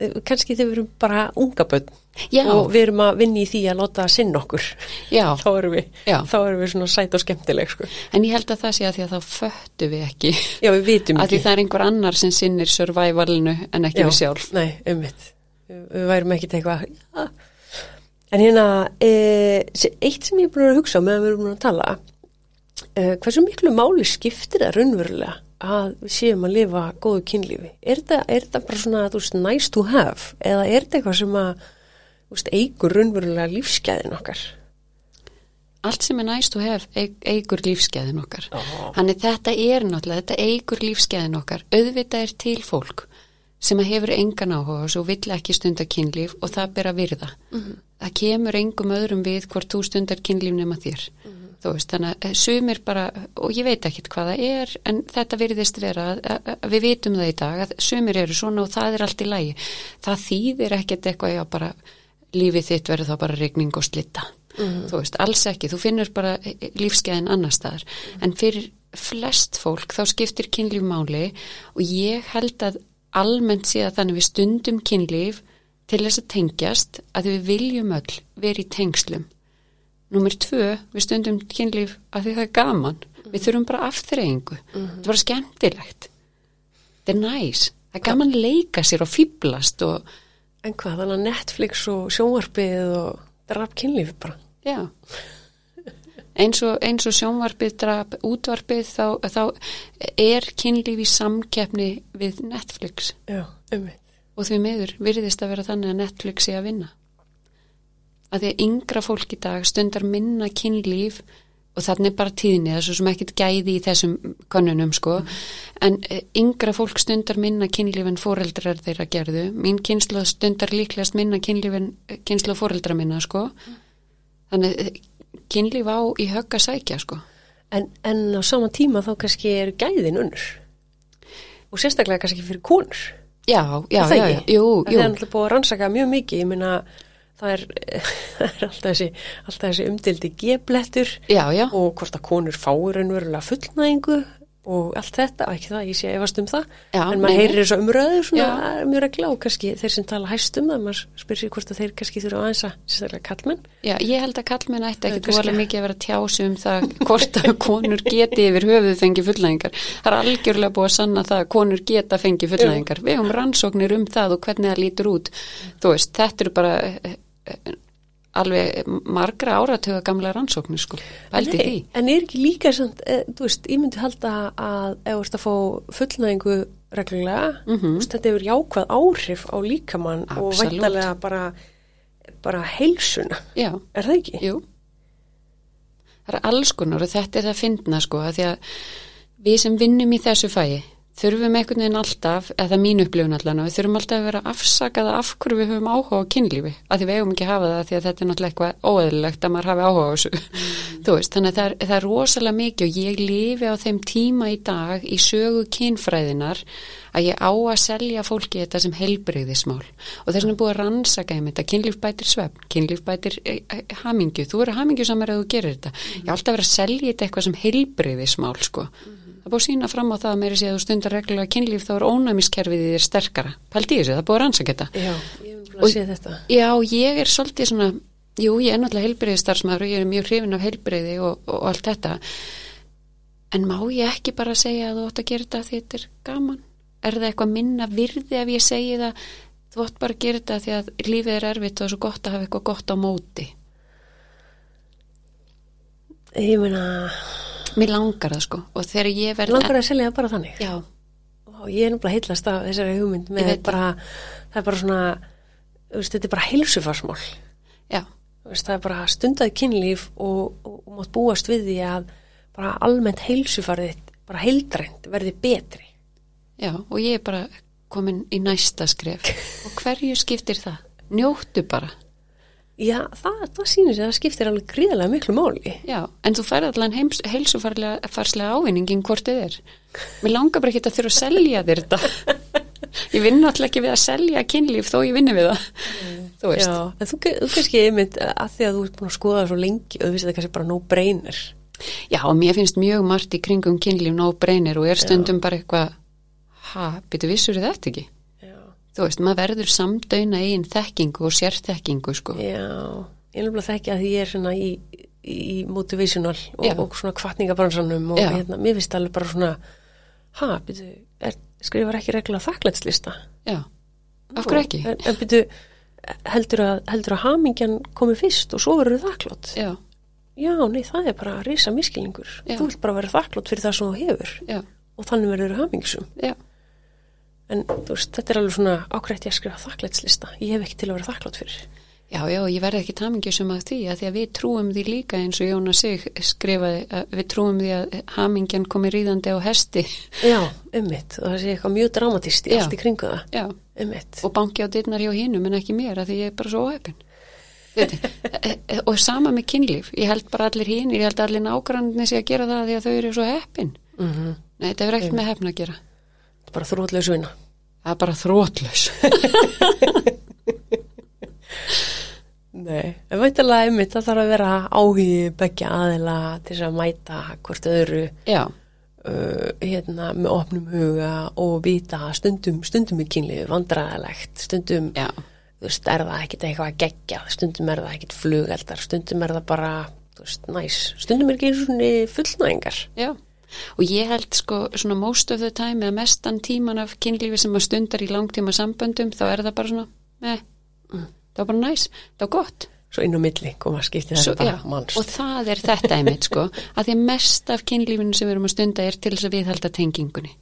kannski þegar við erum bara unga börn Já, og við erum að vinna í því að láta það sinna okkur þá erum við, þá erum við svona sæt og skemmtileg sko. en ég held að það sé að því að þá föttu við ekki. Já, við vitum að því ekki. það er einhver annar sem sinnir survivalinu en ekki Já, við sjálf. nei, ummitt við, værum ekki eitthvað ja. en hérna e, eitt sem ég er búin að hugsa meðan við erum búin að tala e, hversu miklu máli skiptir það raunverulega að við séum að lifa góðu kynlífi er þetta, er bara svona veist, nice to have eða er þetta eitthvað sem að veist, eigur raunverulega lífsgæðin okkar Allt sem er næst og hef eigur lífsgæðin okkar. Já. Þannig þetta er náttúrulega, þetta eigur lífsgæðin okkar. Auðvitað er til fólk sem að hefur engan áhuga og svo vill ekki stunda kynlíf og það ber að virða. Það kemur engum öðrum við hvort þú stundar kynlíf nema þér. Þú veist, þannig að eh, sumir bara, og ég veit ekkit hvað það er, en þetta virðist vera, að, að, að við vitum það í dag, að sumir eru svona og það er allt í lægi. Það þýðir ekkit eitthvað, já bara, lífið þitt verður þá bara regning og slitta. Þú veist, alls ekki, þú finnur bara lífskeiðin annar staðar. En fyrir flest fólk þá skiptir kynlíf máli og ég held að almennt sé að þannig við stundum kynlíf til þess að tengjast að við viljum öll verið í tengslum. Númer tvö, við stundum kynlíf að því það er gaman. Við þurfum bara afþreyingu. Þetta er bara skemmtilegt. Þetta er næs. Það er gaman að leika sér og fýblast og en hvað, þannig að Netflix og sjónvarpið og draf kynlífi bara já. Eins og, eins og sjónvarpið drap útvarpið þá, þá er kynlíf í samkeppni við Netflix já, ummitt og því miður virðist að vera þannig að Netflix sé að vinna. Að því að yngra fólk í dag stundar minna kynlíf og þannig bara tíðni, svo sem ekkit gæði í þessum konunum sko, en eh, yngra fólk stundar minna kynlíf en foreldrar þeirra gerðu. Mín kynslu stundar líklegast minna kynlíf en kynslu foreldra minna sko. Þannig eh, kynlíf á í högg að sækja sko. En, en á sama tíma þá kannski er gæðin unnur og sérstaklega kannski fyrir konur. Já, já, já, já, ekki? jú, Það jú. er náttúrulega búið að rannsaka mjög mikið, ég meina það er, er alltaf þessi, þessi umdildi geblettur og hvort að konur fáir raunverulega fullnæðingu og allt þetta, ekki það, ég sé efast um það Já, en maður heyrir þessu umröðu svona mjög regla og kannski þeir sem tala hæst um það maður spyr sér hvort að þeir kannski þurfa aðeins að sérstaklega kallmenn Já, ég held að kallmenn ætti er ekki kannski- voru mikið að vera að tjási um það hvort að konur geti yfir höfuð fengi fullnæðingar. Það er algjörlega búið að sanna það að konur geta fengi fullnæðingar. Við höfum rannsóknir um það og hvernig það lítur út. Þú veist, þetta eru bara alveg margra áratuga gamla rannsóknir, sko. Pældi en, því. en er ekki líka samt, e, þú veist, ég myndi halda að ef þú ert að fá fullnæðingu reglulega, Mhm. þú veist, þetta hefur jákvæð áhrif á líkamann og Absolutt. væntalega bara bara heilsuna, Já. er það ekki? Jú. Það er alls konar og þetta er það að finna sko að því að við sem vinnum í þessu fæi þurfum einhvern veginn alltaf, eða er mín upplifun allan og við þurfum alltaf að vera afsakaða af hverju við höfum áhuga á kynlífi. Að því við eigum ekki að hafa það því að þetta er náttúrulega eitthvað óeðlilegt að maður hafi áhuga á þessu. Þú veist, þannig að það er, það er rosalega mikið og ég lifi á þeim tíma í dag í sögu kynfræðinar að ég á að selja fólki þetta sem heilbreyðismál og þess vegna er búið að rannsaka einmitt að kynlíf bætir svefn, kynlíf bætir eh, eh, hamingju, þú eru hamingju samar að þú gerir þetta. Ég á alltaf að vera að selja þetta eitthvað sem heilbreyðismál sko það búið að sína fram á það að meiri sé að þú stundar reglulega kynlíf þá er ónæmiskerfið þér sterkara pældi í þessu, það búið að rannsaka þetta Já, ég Og- að sé þetta. Já, ég er svolítið svona, jú, ég er náttúrulega heilbreyðistarsmaður og ég er mjög hrifin af heilbreyði og, og allt þetta. En má ég ekki bara segja að þú átt að gera þetta því þetta er gaman? Er það eitthvað minna virði ef ég segi það, þú átt bara að gera þetta því að lífið er erfitt og það er svo Mér langar það sko og þegar ég verð... langar að selja það bara þannig. Já, Og ég er náttúrulega heillast af þessari hugmynd með bara, það er bara svona, veist, þetta er bara heilsufarsmál. já, veist, það er bara stundaði kynlíf og, og, og mátt búast við því að bara almennt heilsufarðið, bara heildrænt verði betri. já og ég er bara komin í næsta skref og hverju skiptir það? Njóttu bara. Já, það, það sýnir sér að það skiptir alveg gríðarlega miklu máli. Já, en þú færði allan heilsufarslega ávinningin hvort þið er. Mér langar bara ekki að þurfa að selja þér þetta. Ég vinn alltaf ekki við að selja kynlíf þó ég vinni við það. Þú veist. Já, en þú, þú kannski einmitt að því að þú ert búin að skoða það svo lengi og þú veist þetta kannski bara no brainer. Já, og mér finnst mjög margt í kringum kynlíf nóg breynir og er stundum bara eitthvað, ha, byrju vissur þetta ekki? Þú veist, maður verður samdöina eigin þekkingu og sérþekkingu, sko. Já, ég er nefnilega þekki að því ég er svona í, í motivational og, og svona kvartningabransanum og hérna, mér finnst alveg bara svona, ha, byrju, er, skrifar ekki regla þakklætslista? Já, af hverju ekki? En, en byrju, heldur að, heldur að hamingjan komi fyrst og svo verður þakklátt? Já, Já, nei, það er bara risa miskilningur. Já. Þú vilt bara vera þakklátt fyrir það sem þú hefur já, og þannig verður hamingisum. já, En þú veist, þetta er alveg svona ákvæmt ég að skrifa þakklætslista. Ég hef ekki til að vera þakklátt fyrir. Já, já, ég verði ekki tamingjusum að því að því að við trúum því líka eins og Jónas sig skrifaði að við trúum því að hamingjan komi ríðandi á hesti Já, ummitt. Og það sé eitthvað mjög dramatist í allt í kringu það. já, Ummitt. og banki á dyrnar hjá hinum en ekki mér að því ég er bara svo Veit, e- e- og sama með kynlíf ég held bara allir hinn, ég held allir sé að gera það því að þau eru svo heppin Mm -hmm. Nei, þetta hefur ekkert með heppin að gera er bara þrótlaus vinna. það er bara þrótlaus Nei. En væntalega ummitt, það þarf að vera áhugi begja aðila til þess að mæta hvort öðru Já, uh, hérna með opnum huga og vita stundum, stundum er kynlífi vandræðalegt, stundum já, þú veist, er það ekkit eitthvað að gegja stundum er það ekkit flugeldar stundum er það bara, þú veist, næs stundum er ekki eins og fullnæðingar já og ég held sko svona most of the time eða mestan tíman af kynlífi sem að stundar í langtíma samböndum þá er það bara svona, með það var bara næs, það var gott. Svo inn á milli koma að skipti Svo, þetta já, bara manns og það er þetta einmitt sko að því mest af kynlífinu sem við erum að stunda er til þess að viðhalda tengingunni.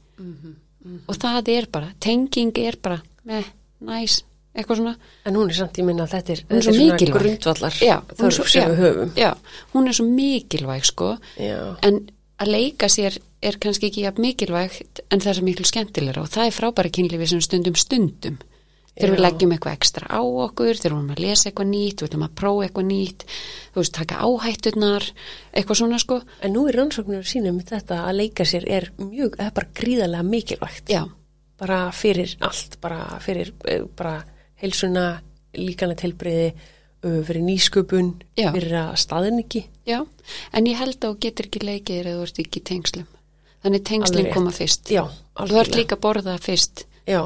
Og það er bara tenging er bara með næs, eitthvað svona. En hún er samt, ég minna að þetta er, er svona grundvallar já, þörf svo- sem já, við höfum. já, hún er svo mikilvæg sko. Já, en að leika sér er kannski ekki jafn mikilvægt en það er miklu skemmtilegra og það er frábæri kynlífi sem stundum stundum. Þegar við leggjum eitthvað ekstra á okkur þegar við erum að lesa eitthvað nýtt, við ætlum að prófa eitthvað nýtt þú veist, taka áhætturnar eitthvað svona sko. En nú er rannsóknir með þetta að leika sér er mjög, það er bara gríðarlega mikilvægt. Já, bara fyrir allt, bara fyrir eh, bara heilsuna, líkanlega tilbreyði fyrir nýsköpun Já. fyrir að staðin ekki já en ég held að þú getur ekki leikið eða þú ert ekki í tengslum. Þannig rétt. koma fyrst. Já, þú ert líka að borða fyrst. Já,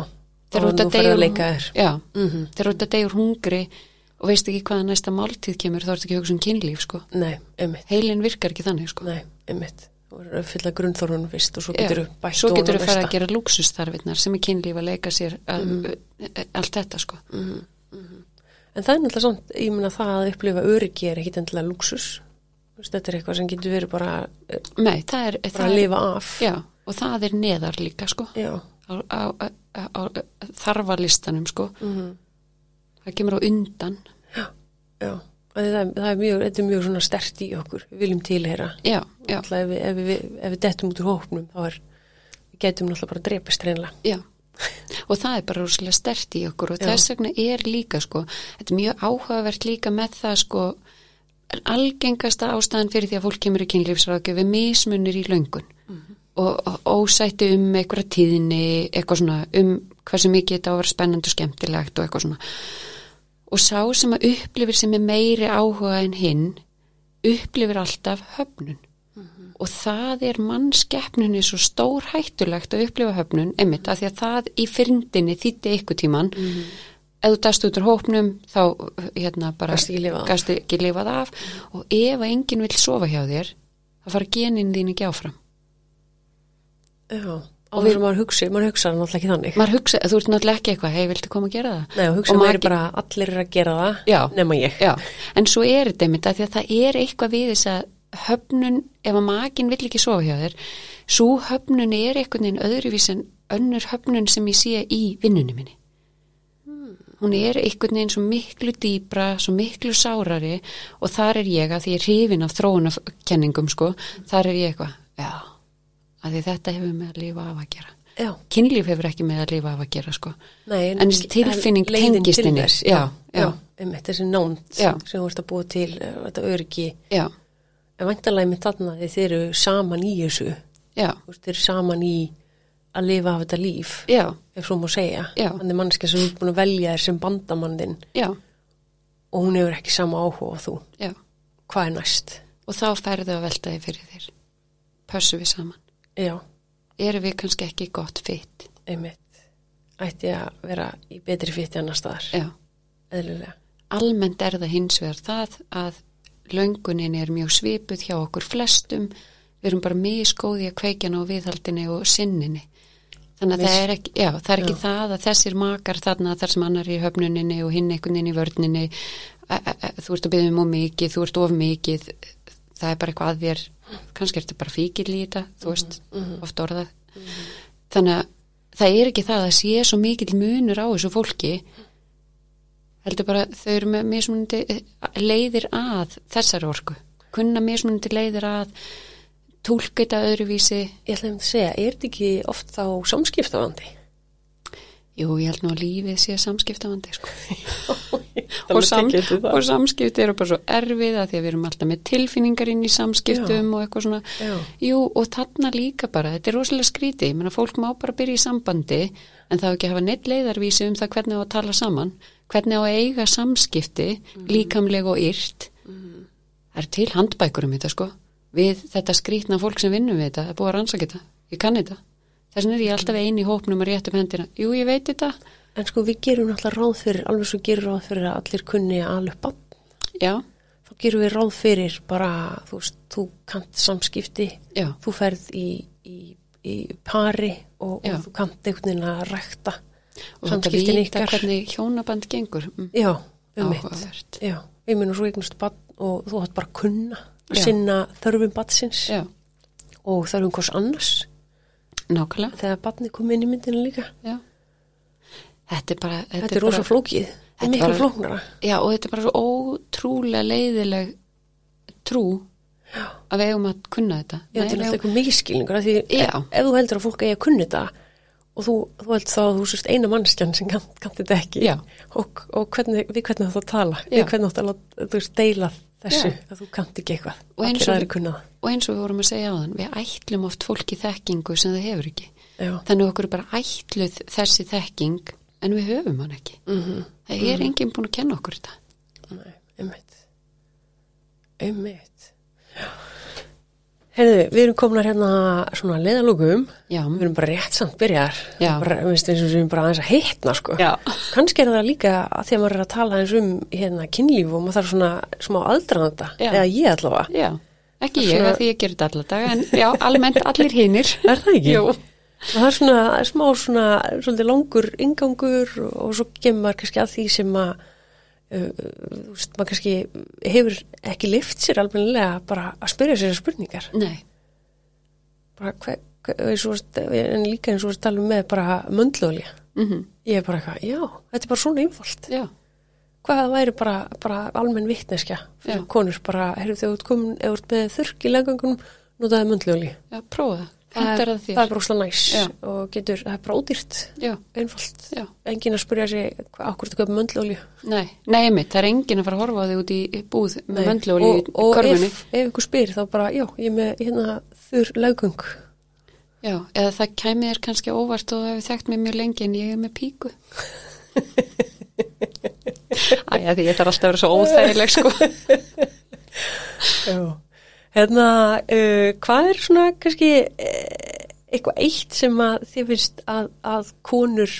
þegar þú ert nú að leika þér. Já, Mhm. þegar þú ert úr hungri og veist ekki hvaða næsta máltíð kemur þá ert ekki að hugsa um kynlíf sko. Nei, einmitt, heilin virkar ekki þannig sko. Nei, einmitt. Þú verður að fylla grunnþórunum fyrst og svo getur þú bætt svo getur þú fara að gera lúksustarfinnar sem er kynlíf að leika sér að, Mhm. allt þetta sko En það er náttúrulega svona, ég meina það að upplifa öryggi er ekki endilega luxus Þetta er eitthvað sem getur verið bara, eh, Nei, það er, bara að lifa af. Já, og það er neðar líka sko. Já, á, á, á, á, þarfalistanum sko. Mhm, það kemur á undan. Já Það er, það er mjög, þetta er mjög svona stert í okkur. Við viljum tilheyra. Já, já, ef við, ef, við, ef við dettum út úr hópnum þá er, við getum náttúrulega bara drepist reynlega já og það er bara rosalega stert í okkur og Já. þess vegna er líka sko þetta er mjög áhugavert líka með það sko algengasta ástæðan fyrir því að fólk kemur í kynlífsráðgjöf er mismunir í löngun. Og, og ósætti um eitthvað tíðinni, eitthvað svona um hversu mikið þetta á að vera spennandi og skemmtilegt og eitthvað svona. Og sá sem að upplifir sem er meiri áhuga en hinn upplifir alltaf höfnun og það er mannskeppnunni svo stór hættulegt að upplifa höfnun einmitt af því að það í fyrndinni þýtti ykkur tíman ef þú dast út úr hópnum þá hérna bara Gastu ekki ekki lifað af. Og ef að enginn vil sofa hjá þér þá fara genin þín ekki áfram. Já, Og við- við maður hugsa, maður hugsa náttúrulega ekki þannig. Maður hugsa, þú ert náttúrulega ekki eitthvað hei, viltu koma að gera það? Nei, og hugsa Og maður er bara allir er að gera það Já. nema ég. Já, en svo er þetta einmitt að því að það er eitthvað við þess að höfnun, ef að makin vill ekki sofa hjá þér, svo höfnun er einhvern veginn öðruvís en önnur höfnun sem ég sé í vinnunni minni. Hún er einhvern veginn svo miklu dýbra, svo miklu sárari og þar er ég að því ég er hrifin af þróunarkenningum sko, þar er ég eitthvað, já, að því þetta hefur með að lifa af að gera. Já, Kynlíf hefur ekki með að lifa af að gera sko. Nei, En þessi tilfinning tengist þess, já, já, já. einmitt þessi nánd Já. sem þú ert að búa til, eh, þetta öryggi Já, en væntalega með þarna þeir eru saman í þessu. Þeir eru saman í að lifa af þetta líf já, ef svo má segja. Já. þannig mannskja sem ert búin að velja þér sem bandamann þinn já, og hún hefur ekki sama áhuga og þú. Já. hvað er næst? og þá færðu að velta þig fyrir þér. Pössu við saman. Já, erum við kannski ekki gott fitt einmitt. Ætti að vera í betri fytti annar staðar. Já, eðlilega. Almennt er það hins vegar það að löngunin er mjög svipuð hjá okkur flestum. Við erum bara misgóði að kveikjana á viðhaldinni og sinninni. Þannig að það er ekki, já, það er ekki það að þessir makar þarna þar sem annar er í höfnuninni og hinn einhvern veginn í a, þú ert að byggja um of mikið, þú ert of mikið það er bara eitthvað að þér. Kannski ertu bara fíkil í þetta þú veist, oft orðað. Þannig að það er ekki það að sé svo mikill munur á þessu fólki heldur bara þau eru með mismunandi leiðir að þessari orku. Kunna mismunandi leiðir að tólka þetta öðruvísi. Ég ætla að segja, er þetta ekki oft þá samskiptavandi? jú, ég held nú að lífið sé samskiptavandi sko. og, sam, og samskipti eru bara svo erfið að því að við erum alltaf með tilfinningar inn í samskiptum og eitthvað svona. Já. jú, og þarna líka bara, þetta er rosalega skrítið. Ég meina, fólk má bara byrja í sambandi en það ekki að hafa neitt leiðarvísi um það hvernig á að tala saman hvernig á að eiga samskipti líkamlega og yrt? Það er til handbækur um þetta sko. Við þetta skrítna fólk sem vinnum við þetta er búið að rannsaka þetta, ég kann þetta. Þess vegna er ég alltaf eini í hópnum að rétt upp hendina jú, ég veit þetta, En sko við gerum náttúrulega ráð fyrir, alveg svo gerum ráð fyrir að allir kunni að bann. já, Þá gerum við ráð fyrir bara, þú þú kant samskipti, já. þú ferð í, í, í pari og, og þú kant einhvern veginn að rækta og þetta vita hvernig hjónaband gengur mm, Já, um mitt. Já, ég meina svo eignast bann og þú hætt bara að kunna að Já. sinna þörfum bannsins já, og þörfum hvers annars nákvæmlega þegar banni kom inn í myndina líka. já. þetta er bara Þetta, er rosa flókið, þetta Þetta er miklu flóknara. já, og þetta er bara svo ótrúlega leiðileg trú að við eigum að kunna þetta Já, þetta er Nei, alltaf eitthvað Já. ef, ef þú heldur að fólk eigi að kunna þetta og þú, þú heldur þá að þú sérst eina mannskjan sem kann, kann þetta ekki. Já. og, og hvernig, við hvernig þú að tala? Já. við hvernig þú láta- þú deila þessu Já. að þú kannt ekki eitthvað Og eins og- og eins og við vorum að segja á þann við ætlum oft fólki þekkingu sem það hefur ekki. Já, þannig okkur er bara ætluð þessi þekking en við höfum hann ekki. Mhm, það er enginn búin að kenna okkur þetta. Nei, einmitt. Einmitt Heyrðu, við erum komin að hérna svona leiðalókum, Já, við erum bara rétt samt byrjar, bara, við erum bara aðeins að heitna, sko. já, Kannski er það líka að því að maður er að tala eins um hérna kynlíf og maður þarf svona smá aldraðanda, eða ég allavega. já. Ekki ég, Svona- að því ég gerir þetta alla dag, en já, almennt allir hinnir. Er það ekki? Jú. Það er svona smá svona, svolítið langur ingangur og, svo maður kannski að því sem að, þú veist, maður kannski hefur ekki lift sér almennilega bara að spyrja sér spurningar. Nei, Bara hver, hver, veist, en líka eins og við talum með bara möndlöðlja. mhm, Ég er bara eitthvað, já, þetta er bara svona einfalt. já, Hvað væri bara, bara almenn vittneskja fyrir Já. konur, bara, heyrðu þú ert komin, eða ert með þurrk í legangunum, notaði möndlöðli. já, prófa það. Það þér? það er bara óslega næs Já. og getur, það er bara ódýrt, já. Engin að spyrja sig, okkur ertu að köpa möndlöðli? Nei, nei, mitt, það er enginn að fara að horfa þig út í búð með möndlóli í og, og ef, ef ykkur spyr þá bara, já, ég er með hérna þurr legung. Já, eða það kæmi þér kannski óvart og hefur þekkt mig mjög lengi en ég er með píku. Æja, því ég þarf alltaf að vera svo óþægileg, sko. Já. Hérna, uh, hvað er svona kannski uh, eitthvað eitt sem að þið finnst að, að konur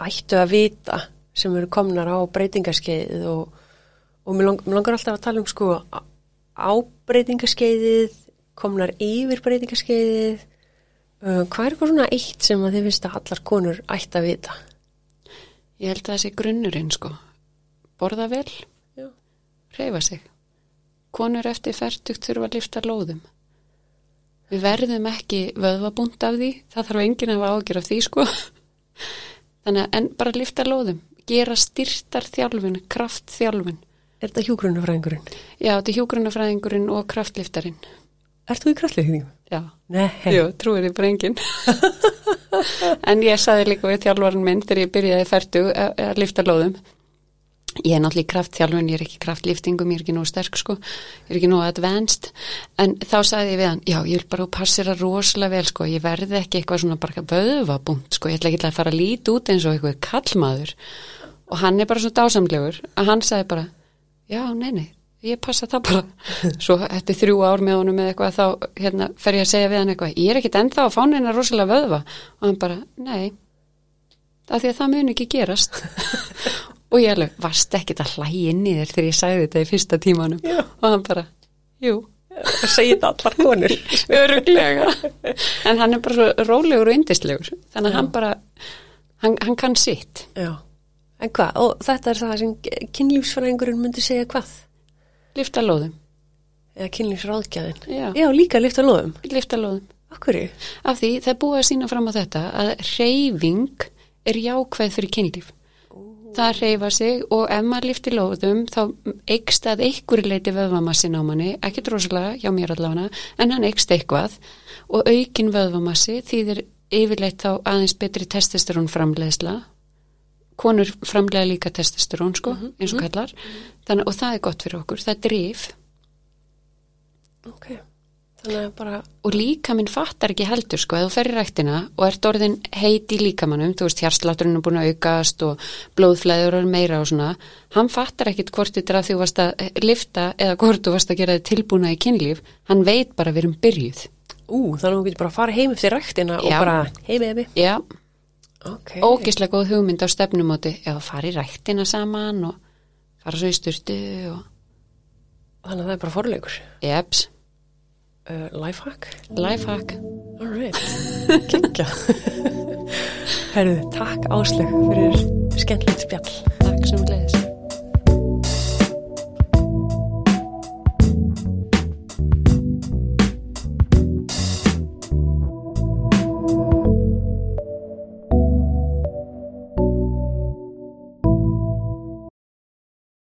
ættu að vita sem eru komnar á breytingarskeiðið og, og mér, lang, mér langar alltaf að tala um sko á- á breytingarskeiðið, komnar yfir breytingarskeiðið, uh, hvað er eitthvað svona eitt sem að þið finnst að allar konur ættu að vita? Ég held að það sé grunnurinn, sko. Borða vel, Já. reyfa sig. Konur eftir færtugt þurfa að lifta lóðum. Við verðum ekki vöðvabúnd af því, það þarf enginn að ágjör af því, sko. Þannig að, en bara lifta lóðum, gera styrtar þjálfun, kraft þjálfun. Er þetta hjúgrunafræðingurinn? Já, þetta er hjúgrunafræðingurinn og kraftliftarinn. Ert þú í kraftleikningum? Já. Nei. Jú, trúir því bara enginn. en ég saði líka við þjálfarinn minn þegar ég byrjaði færtu að, að lifta lóðum. Ég er náttúrulega í kraftþjálfun, ég er ekki í kraftliftingum, ég er ekki nógu sterk sko, ég er ekki nógu advanced, en þá sagði ég við hann, já, ég vil bara passera rosalega vel sko, ég verði ekki eitthvað svona bara vöðvabúnt sko, ég ætla ekki að fara að líti út eins og eitthvað kallmaður. Og hann er bara svo dásamlegur að hann sagði bara, já, nei, nei, ég passa það bara. Svo eftir þrjú ár með honum með eitthvað þá hérna, fer ég að segja við hann eitthvað, ég er ekkit ennþá að fá neina rosalega vöðva og ekki ég alveg, varst hlæja inn í þér þegar ég sagði þetta í fyrsta tímanum Já. og hann bara, jú, Það segir þetta allar konur. öruglega. en hann er bara svo rólegur og yndislegur, þannig að hann bara, hann, hann kann sitt. Já. En hvað? Og þetta er það sem kynlífsfræðingurinn myndi segja hvað? Lifta lóðum, Eða kynlífsráðgjæðin? já, Já, líka lifta lóðum. lifta lóðum. Akkur í? Af því það er búið að sína fram á þetta að reyfing er jákvæð fyrir kynlíf. Það reyfa sig og ef maður liftir lóðum þá eikst að einhverju leiti vöðvamassin á manni, ekki droslega hjá mér allavega, en hann eikst eitthvað. Og aukin vöðvamassi þýðir yfirleitt þá aðeins betri testosterón framleiðsla konur framlega líka testosterón sko, eins og kallar Þannig, og það er gott fyrir okkur, það er drif. Ok. Að bara, og líka minn fattar ekki heldur sko, ef þú ferri ræktina og ert orðin heit í líkamannum, þú veist hjarslátturinn er búin að aukast og blóðflæður er meira og svona, hann fattar ekkit hvort þetta er að þú varst að lifta eða hvort þú varst að gera þið tilbúna í kynlíf hann veit bara við erum byrjuð ú, þannig að hún getur bara að fara heim eftir ræktina og Já. bara, hei bebi. já, Ok. ógislega góð hugmynd á stefnumóti ef að fara í ræktina saman og fara svo í styrtu og Þannig að það er bara forleikur. jeps, Uh, lifehack. lifehack All right. Kekja. Herðu, takk áslög fyrir skemmtilegt spjall. takk sem gleðis